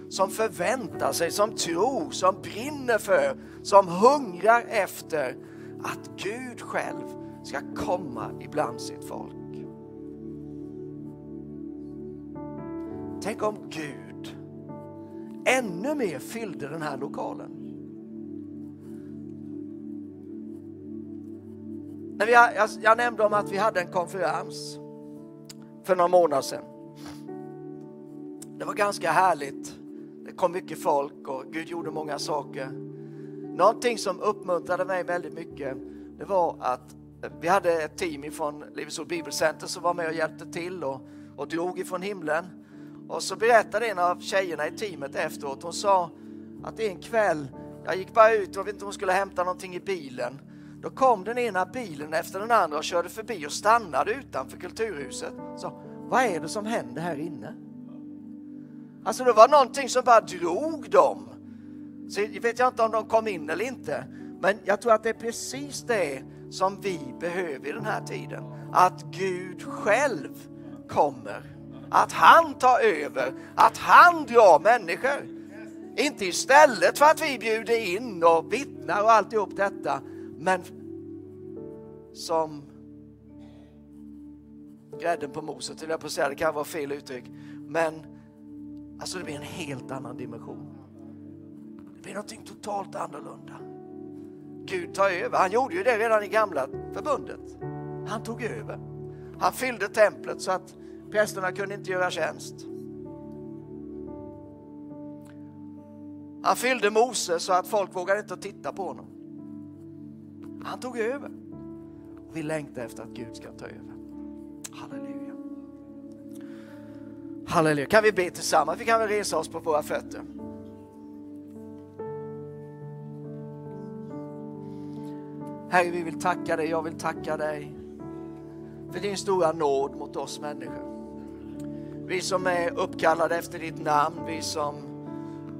Som förväntar sig, som tror, som brinner för, som hungrar efter att Gud själv ska komma ibland sitt folk. Tänk om Gud ännu mer fyllde den här lokalen. När vi, jag, jag nämnde om att vi hade en konferens för några månader sedan. Det var ganska härligt. Det kom mycket folk och Gud gjorde många saker. Någonting som uppmuntrade mig väldigt mycket det var att vi hade ett team från Livets Ord Bibelcenter som var med och hjälpte till och, och drog ifrån himlen. Och så berättade en av tjejerna i teamet efteråt, hon sa att en kväll, jag gick bara ut och vet inte om hon skulle hämta någonting i bilen. Då kom den ena bilen efter den andra och körde förbi och stannade utanför Kulturhuset. Så, vad är det som händer här inne? Alltså det var någonting som bara drog dem. Så vet jag inte om de kom in eller inte. Men jag tror att det är precis det som vi behöver i den här tiden. Att Gud själv kommer. Att han tar över, att han drar människor. Inte istället för att vi bjuder in och vittnar och alltihop detta. Men som grädden på moset, vill jag på säga. Det kan vara fel uttryck. Men alltså det blir en helt annan dimension. Det blir någonting totalt annorlunda. Gud tar över. Han gjorde ju det redan i gamla förbundet. Han tog över. Han fyllde templet så att prästerna kunde inte göra tjänst. Han fyllde Mose så att folk vågade inte titta på honom. Han tog över. Vi längtar efter att Gud ska ta över. Halleluja. Halleluja. Kan vi be tillsammans? Vi kan väl resa oss på våra fötter. Herre, vi vill tacka dig, jag vill tacka dig för din stora nåd mot oss människor. Vi som är uppkallade efter ditt namn, vi som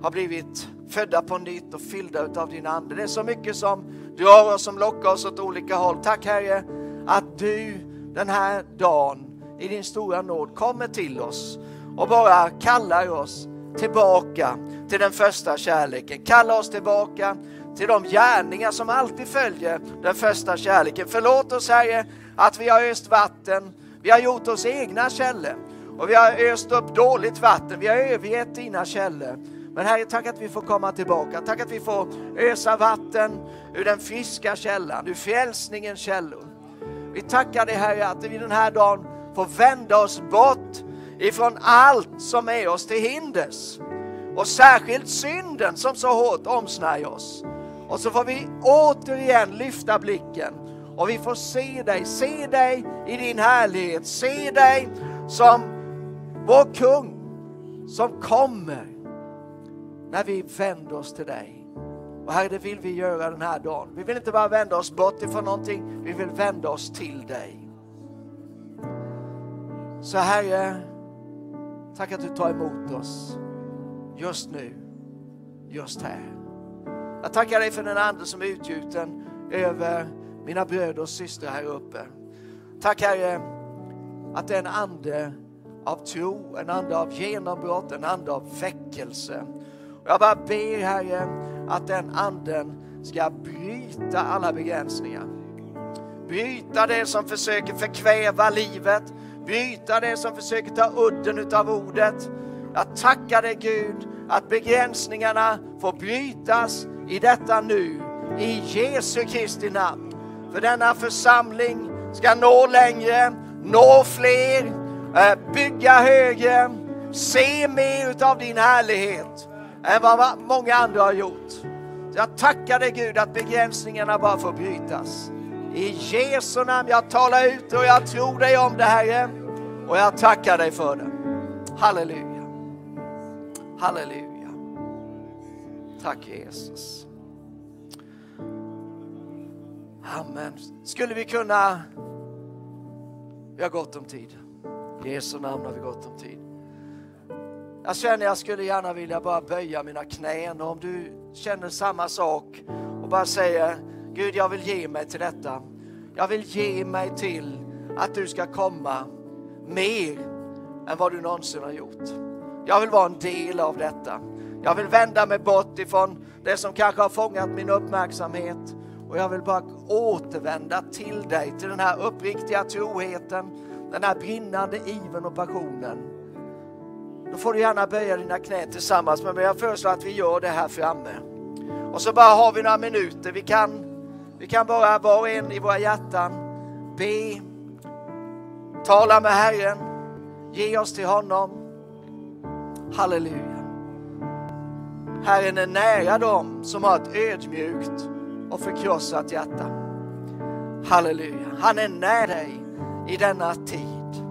har blivit födda på nytt och fyllda av din ande. Det är så mycket som drar oss, som lockar oss åt olika håll. Tack Herre att du den här dagen i din stora nåd kommer till oss och bara kallar oss tillbaka till den första kärleken. Kalla oss tillbaka till de gärningar som alltid följer den första kärleken. Förlåt oss Herre att vi har öst vatten, vi har gjort oss egna källor och vi har öst upp dåligt vatten, vi har övergett dina källor. Men Herre, tack att vi får komma tillbaka. Tack att vi får ösa vatten ur den friska källan, ur frälsningens källor. Vi tackar dig Herre att vi den här dagen får vända oss bort ifrån allt som är oss till hinders. Och särskilt synden som så hårt omsnärjer oss. Och så får vi återigen lyfta blicken och vi får se dig, se dig i din härlighet, se dig som vår kung som kommer när vi vänder oss till dig. Och Herre, det vill vi göra den här dagen. Vi vill inte bara vända oss bort ifrån någonting, vi vill vända oss till dig. Så Herre, tack att du tar emot oss just nu, just här. Jag tackar dig för den ande som är utgjuten över mina bröder och systrar här uppe. Tack Herre att den ande av tro, en ande av genombrott, en ande av väckelse. Och jag bara ber Herre att den anden ska bryta alla begränsningar. Bryta det som försöker förkväva livet, bryta det som försöker ta udden utav ordet. Jag tackar dig Gud att begränsningarna får brytas i detta nu, i Jesu Kristi namn. För denna församling ska nå längre, nå fler, Eh, bygga högre, se mer utav din härlighet än vad många andra har gjort. Jag tackar dig Gud att begränsningarna bara får brytas. I Jesu namn, jag talar ut och jag tror dig om det Herre. Och jag tackar dig för det. Halleluja. Halleluja. Tack Jesus. Amen. Skulle vi kunna... Vi har gott om tid. I Jesu namn har vi gott om tid. Jag känner jag skulle gärna vilja bara böja mina knän och om du känner samma sak och bara säger Gud jag vill ge mig till detta. Jag vill ge mig till att du ska komma mer än vad du någonsin har gjort. Jag vill vara en del av detta. Jag vill vända mig bort ifrån det som kanske har fångat min uppmärksamhet och jag vill bara återvända till dig, till den här uppriktiga troheten, den här brinnande iven och passionen. Då får du gärna böja dina knän tillsammans med mig. Jag föreslår att vi gör det här framme. Och så bara har vi några minuter. Vi kan, vi kan bara var och en i våra hjärtan be, tala med Herren, ge oss till honom. Halleluja. Herren är nära dem som har ett ödmjukt och förkrossat hjärta. Halleluja. Han är nära dig i denna tid.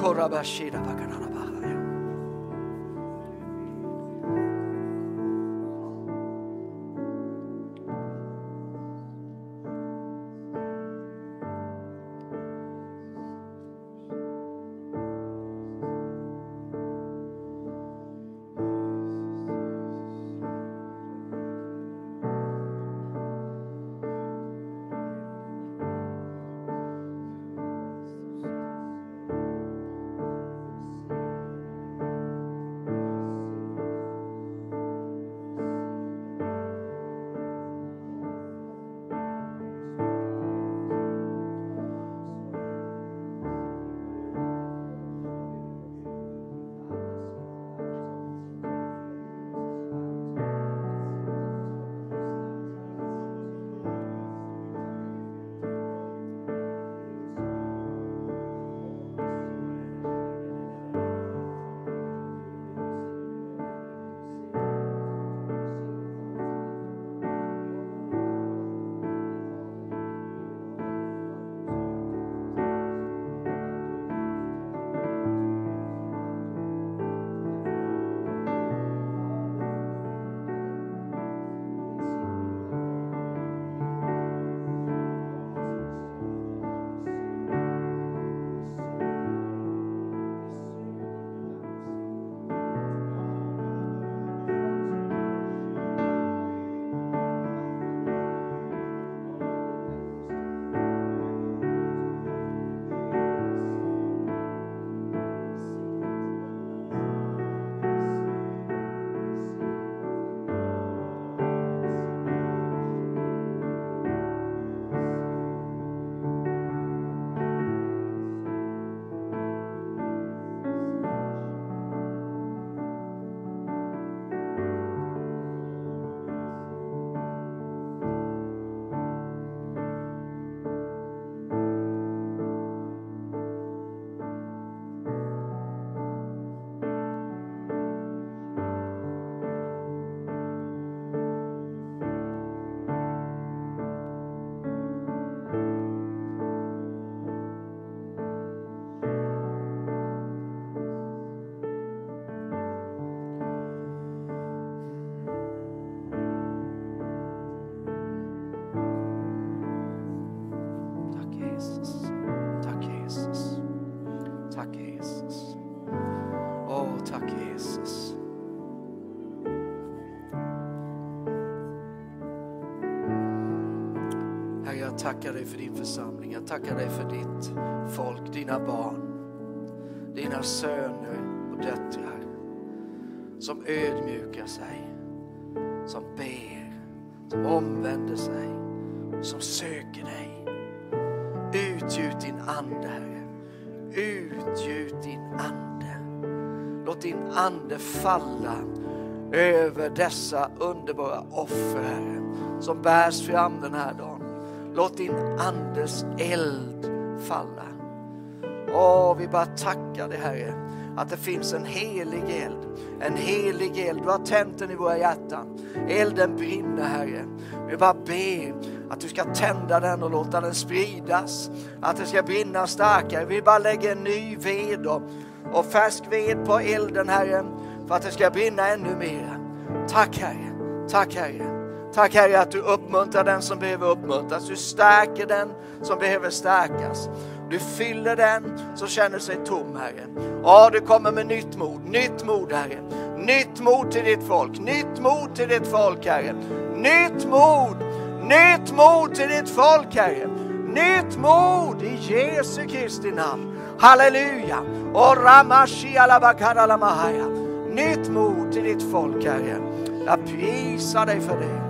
Korabashida tackar dig för din församling. Jag tackar dig för ditt folk, dina barn, dina söner och döttrar som ödmjukar sig, som ber, som omvänder sig, som söker dig. Utgjut din ande, Herre. Utgjut din ande. Låt din ande falla över dessa underbara offer, Herre, som bärs fram den här dagen. Låt din andes eld falla. Åh, vi bara tackar dig Herre, att det finns en helig eld. En helig eld. Du har tänt den i våra hjärtan. Elden brinner Herre. Vi bara ber att du ska tända den och låta den spridas. Att det ska brinna starkare. Vi bara lägger en ny ved och, och färsk ved på elden Herre. För att det ska brinna ännu mer. Tack Herre. Tack Herre. Tack Herre att du uppmuntrar den som behöver uppmuntras. Du stärker den som behöver stärkas. Du fyller den som känner sig tom, Herre. Ja, du kommer med nytt mod, nytt mod, Herre. Nytt mod till ditt folk, nytt mod till ditt folk, Herre. Nytt mod, nytt mod till ditt folk, Herre. Nytt mod i Jesu Kristi namn. Halleluja! Och ramashi alabakaramahaya. Nytt mod till ditt folk, Herre. Jag prisar dig för det.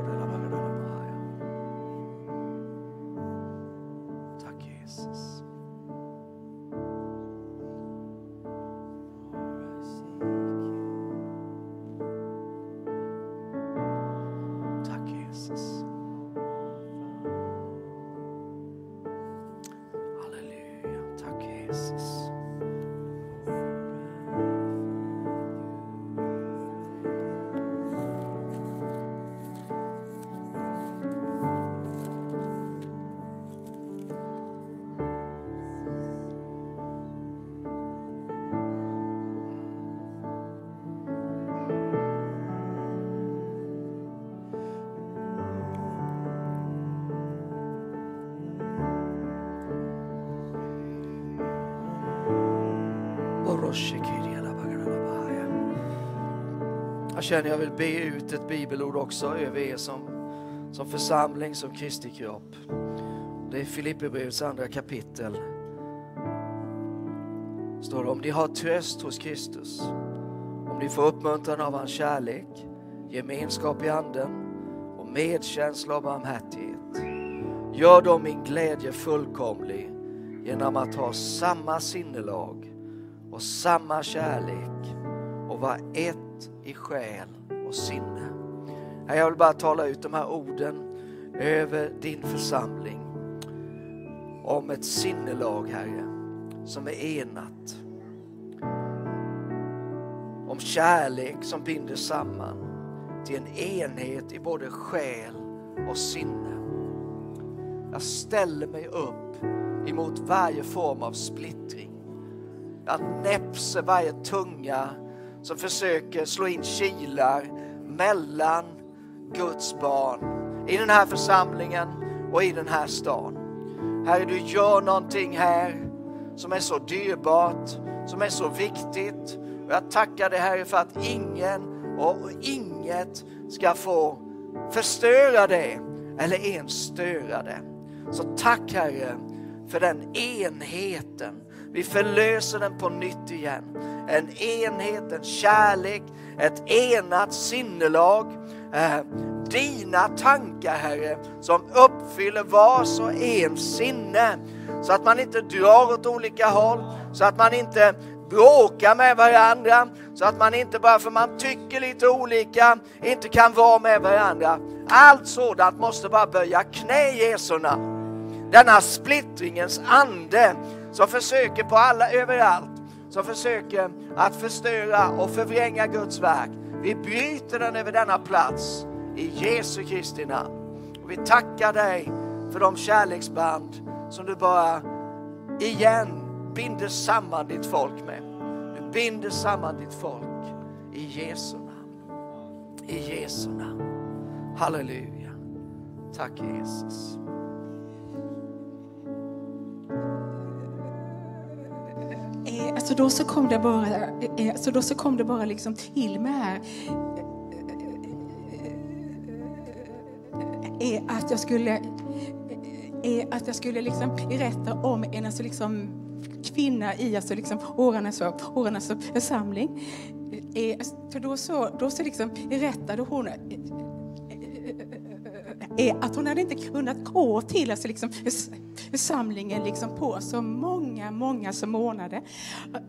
känner jag vill be ut ett bibelord också över er som, som församling, som Kristi kropp. Det är Filipperbrevets andra kapitel. Står det om ni har tröst hos Kristus, om ni får uppmuntran av hans kärlek, gemenskap i anden och medkänsla och barmhärtighet. Gör då min glädje fullkomlig genom att ha samma sinnelag och samma kärlek och vara ett i själ och sinne. Jag vill bara tala ut de här orden över din församling om ett sinnelag, Herre, som är enat. Om kärlek som binder samman till en enhet i både själ och sinne. Jag ställer mig upp emot varje form av splittring. Jag näpser varje tunga som försöker slå in kilar mellan Guds barn i den här församlingen och i den här stan. Herre, du gör någonting här som är så dyrbart, som är så viktigt. Och jag tackar dig Herre för att ingen och inget ska få förstöra det eller ens störa det. Så tack Herre för den enheten. Vi förlöser den på nytt igen. En enhet, en kärlek, ett enat sinnelag. Eh, dina tankar Herre som uppfyller vars och ens sinne. Så att man inte drar åt olika håll, så att man inte bråkar med varandra, så att man inte bara för man tycker lite olika inte kan vara med varandra. Allt sådant måste bara böja knä i Jesu namn. Denna splittringens ande som försöker på alla överallt, som försöker att förstöra och förvränga Guds verk. Vi bryter den över denna plats i Jesu Kristi namn. Och vi tackar dig för de kärleksband som du bara igen binder samman ditt folk med. Du binder samman ditt folk i Jesu namn. I Jesu namn. Halleluja. Tack Jesus. Alltså då så kom det bara, alltså då så kom det bara liksom till mig här. Eh, Att jag skulle, eh, att jag skulle liksom berätta om en alltså liksom kvinna i alltså liksom årarnas, årarnas församling. för då så, då så liksom rättade hon är att hon hade inte kunnat gå till alltså liksom, församlingen liksom på så många, många som ordnade.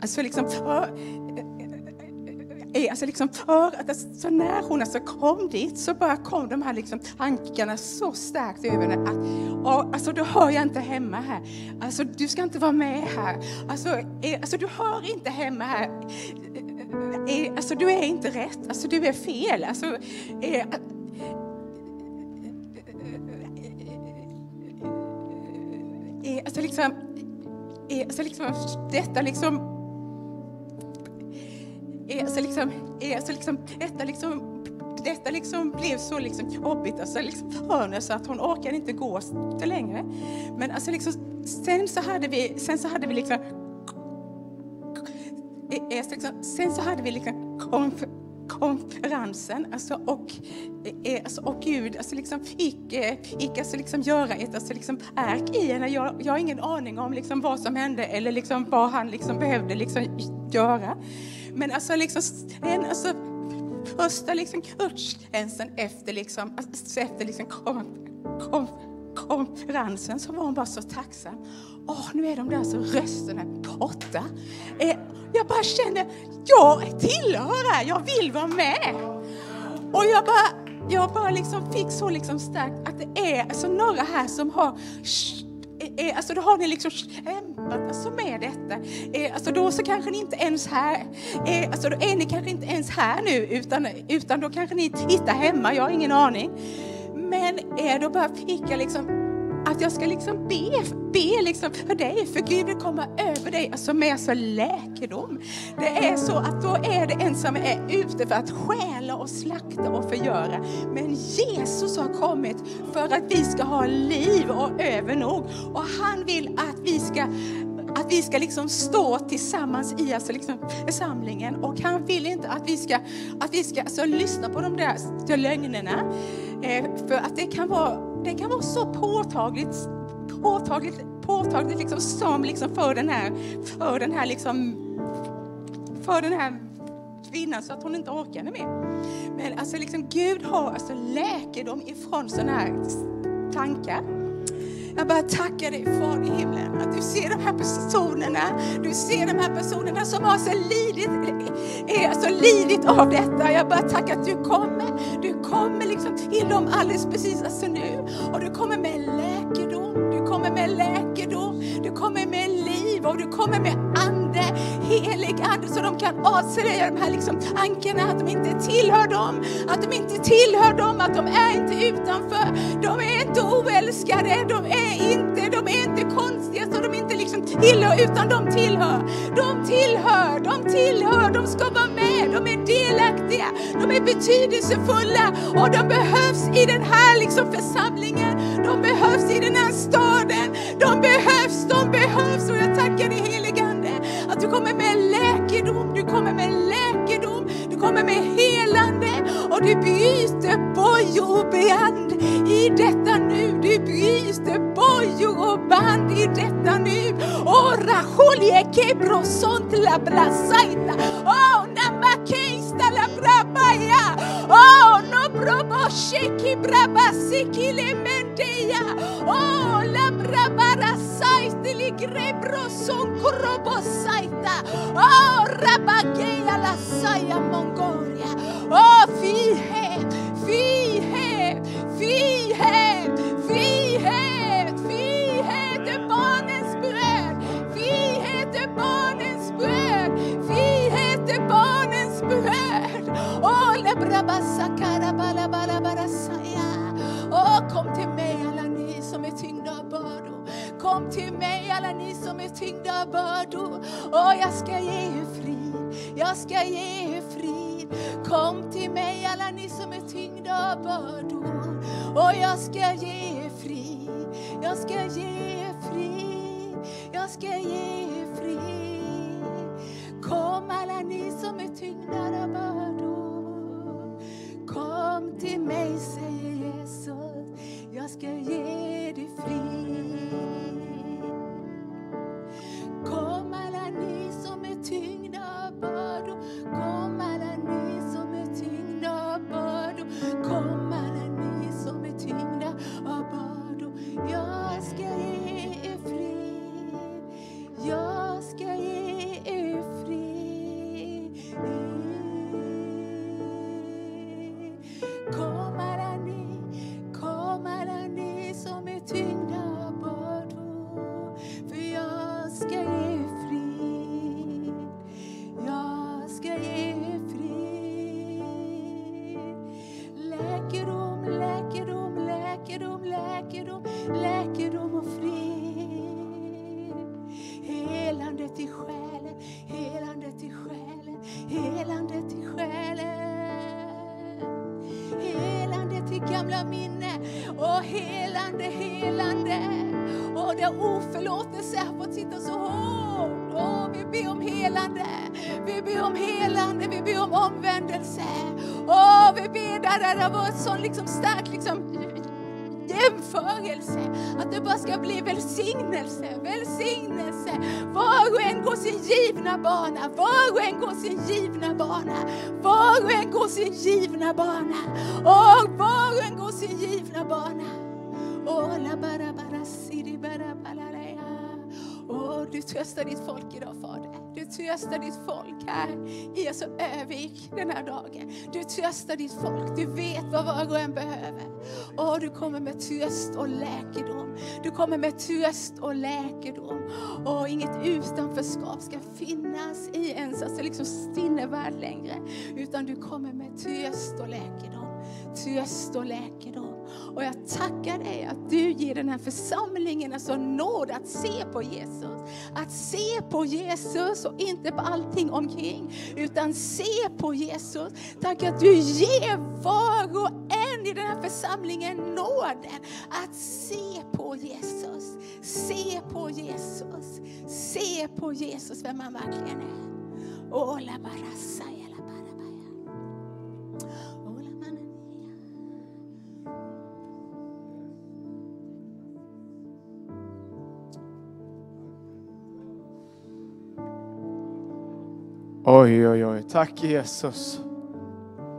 Alltså liksom, alltså liksom för att så när hon alltså kom dit så bara kom de här liksom tankarna så starkt över henne att och, alltså, du hör jag inte hemma här. Alltså, du ska inte vara med här. Alltså, är, alltså, du hör inte hemma här. Är, alltså, du är inte rätt. Alltså, du är fel. Alltså, är, alltså liksom, så liksom, detta liksom, så liksom, så liksom, detta liksom, detta liksom blev så liksom jobbigt alltså liksom för henne så alltså, att hon orkade inte gå längre. Men alltså liksom, sen så hade vi, sen så hade vi liksom, liksom- sen så hade vi liksom konferensen alltså, och, eh, alltså, och Gud alltså, liksom, fick, eh, fick alltså, liksom, göra ett alltså, liksom, verk i henne. Jag, jag har ingen aning om liksom, vad som hände eller liksom, vad han liksom, behövde liksom, göra. Men alltså, liksom, en, alltså, första liksom, gudstjänsten efter, liksom, alltså, efter liksom, kom, kom, konferensen så var hon bara så tacksam. Åh, nu är de där så rösterna borta. Eh, jag bara kände, jag tillhör här, jag vill vara med. Och jag bara, jag bara liksom fick så liksom starkt att det är alltså några här som har är, alltså då har ni liksom kämpat alltså med detta. Alltså då så kanske ni inte ens här, alltså då är ni kanske inte ens här nu utan, utan då kanske ni tittar hemma, jag har ingen aning. Men då bara fick jag liksom att jag ska liksom be, be liksom för dig, för Gud vill komma över dig alltså med så läkedom. Det är så att då är det en som är ute för att stjäla och slakta och förgöra. Men Jesus har kommit för att vi ska ha liv och övernog. Och han vill att vi ska att vi ska liksom stå tillsammans i alltså liksom församlingen och han vill inte att vi ska, att vi ska alltså lyssna på de där lögnerna. Eh, för att det kan vara det kan vara så påtagligt, påtagligt, påtagligt liksom, som liksom för den här, för den här, liksom, för den här kvinnan så att hon inte orkade mer. Men alltså liksom, Gud har alltså läkedom ifrån sådana här tankar. Jag bara tackar dig Far i himlen att du ser de här personerna. Du ser de här personerna som har så lidit, är så lidit av detta. Jag bara tackar att du kommer. Du kommer liksom till dem alldeles precis alltså nu. Och du kommer med läkedom. Du kommer med läkedom. Du kommer med liv och du kommer med Herre, Helig ande så de kan avslöja de här liksom tankarna att de inte tillhör dem. Att de inte tillhör dem. Att de är inte utanför. De är inte oälskade. De är inte, de är inte konstiga så de inte liksom tillhör, utan de tillhör. De tillhör, de tillhör, de ska vara med, de är delaktiga, de är betydelsefulla och de behövs i den här liksom församlingen. De behövs i den här staden. De behövs, de behövs och jag tackar dig heliga att du kommer med läkedom, du kommer med läkedom, du kommer med helande och du bryter bojor och band i detta nu. Du bryter bojor och band i detta nu. Ora Rajolie Kebrosont la brasaita. Oh, namakeista la brabaya. Oh, no brobo sheki brabasiki Grebroson korobosaita. Oh, rabageya la saya mongoria. Oh, frihet, frihet, frihet, frihet, frihet är barnens bröd. Frihet är barnens bröd. Frihet är barnens bröd. Oh, lebrabasakara balabalabasaya. Oh, kom till mig alla ni som är tyngda av bördor. Kom till mig alla ni som är tyngda av bördor. Åh, jag ska ge er frid. Jag ska ge er frid. Kom till mig alla ni som är tyngda av bördor. Och jag ska ge er frid. Jag ska ge er frid. Jag ska ge er frid. Kom alla ni som är tyngda av bördor. Kom till mig, säger Jesus, jag ska ge dig frid. Kom alla ni som är tyngda av bördor. Kom alla ni som är tyngda av bördor. Kom alla ni som är tyngda av bördor. Jag ska ge er fred. Jag ska ge er fred. Kom alla ni, kom alla ni som är tyngda helandet i själen, helandet i själen, helandet i själen. Helande till gamla minne och helande, helande. Och där oförlåtelse har fått sitta så hårt. Och vi ber om helande, vi ber om helande, vi ber om omvändelse. Och vi ber där det har varit sån liksom stark liksom, jämförelse. Att det bara ska bli välsignelse, välsignelse. Var och en går sin givna bana, var och en går sin givna bana. Var och en går sin givna bana. Och var och en går sin givna bana. Oh, la bara bara siri bara bara Åh, du tröstar ditt folk idag, Fader. Du tröstar ditt folk här i Övik den här dagen. Du tröstar ditt folk. Du vet vad var och en behöver. Och du kommer med tröst och läkedom. Du kommer med tröst och läkedom. Och inget utanförskap ska finnas i ens alltså liksom sinnevärld längre. Utan du kommer med tröst och läkedom. Tröst och läkedom. Och jag tackar dig att du ger den här församlingen en sån nåd att se på Jesus. Att se på Jesus och inte på allting omkring. Utan se på Jesus. Tack att du ger var och en i den här församlingen nåden att se på Jesus. Se på Jesus. Se på Jesus, vem han verkligen är. Ola barasaya Oj, oj, oj. Tack Jesus.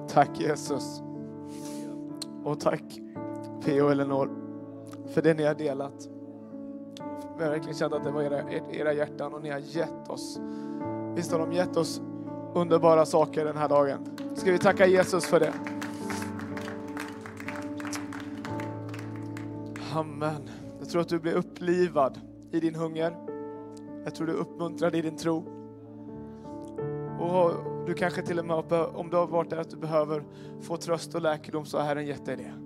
Tack Jesus. Och tack P.O. och Elinor för det ni har delat. Vi har verkligen känt att det var era, era hjärtan och ni har gett oss. Visst har de gett oss underbara saker den här dagen. Ska vi tacka Jesus för det? Amen. Jag tror att du blir upplivad i din hunger. Jag tror du är uppmuntrad i din tro. Och du kanske till och med, om du har varit där att du behöver få tröst och läkedom så har Herren gett dig det.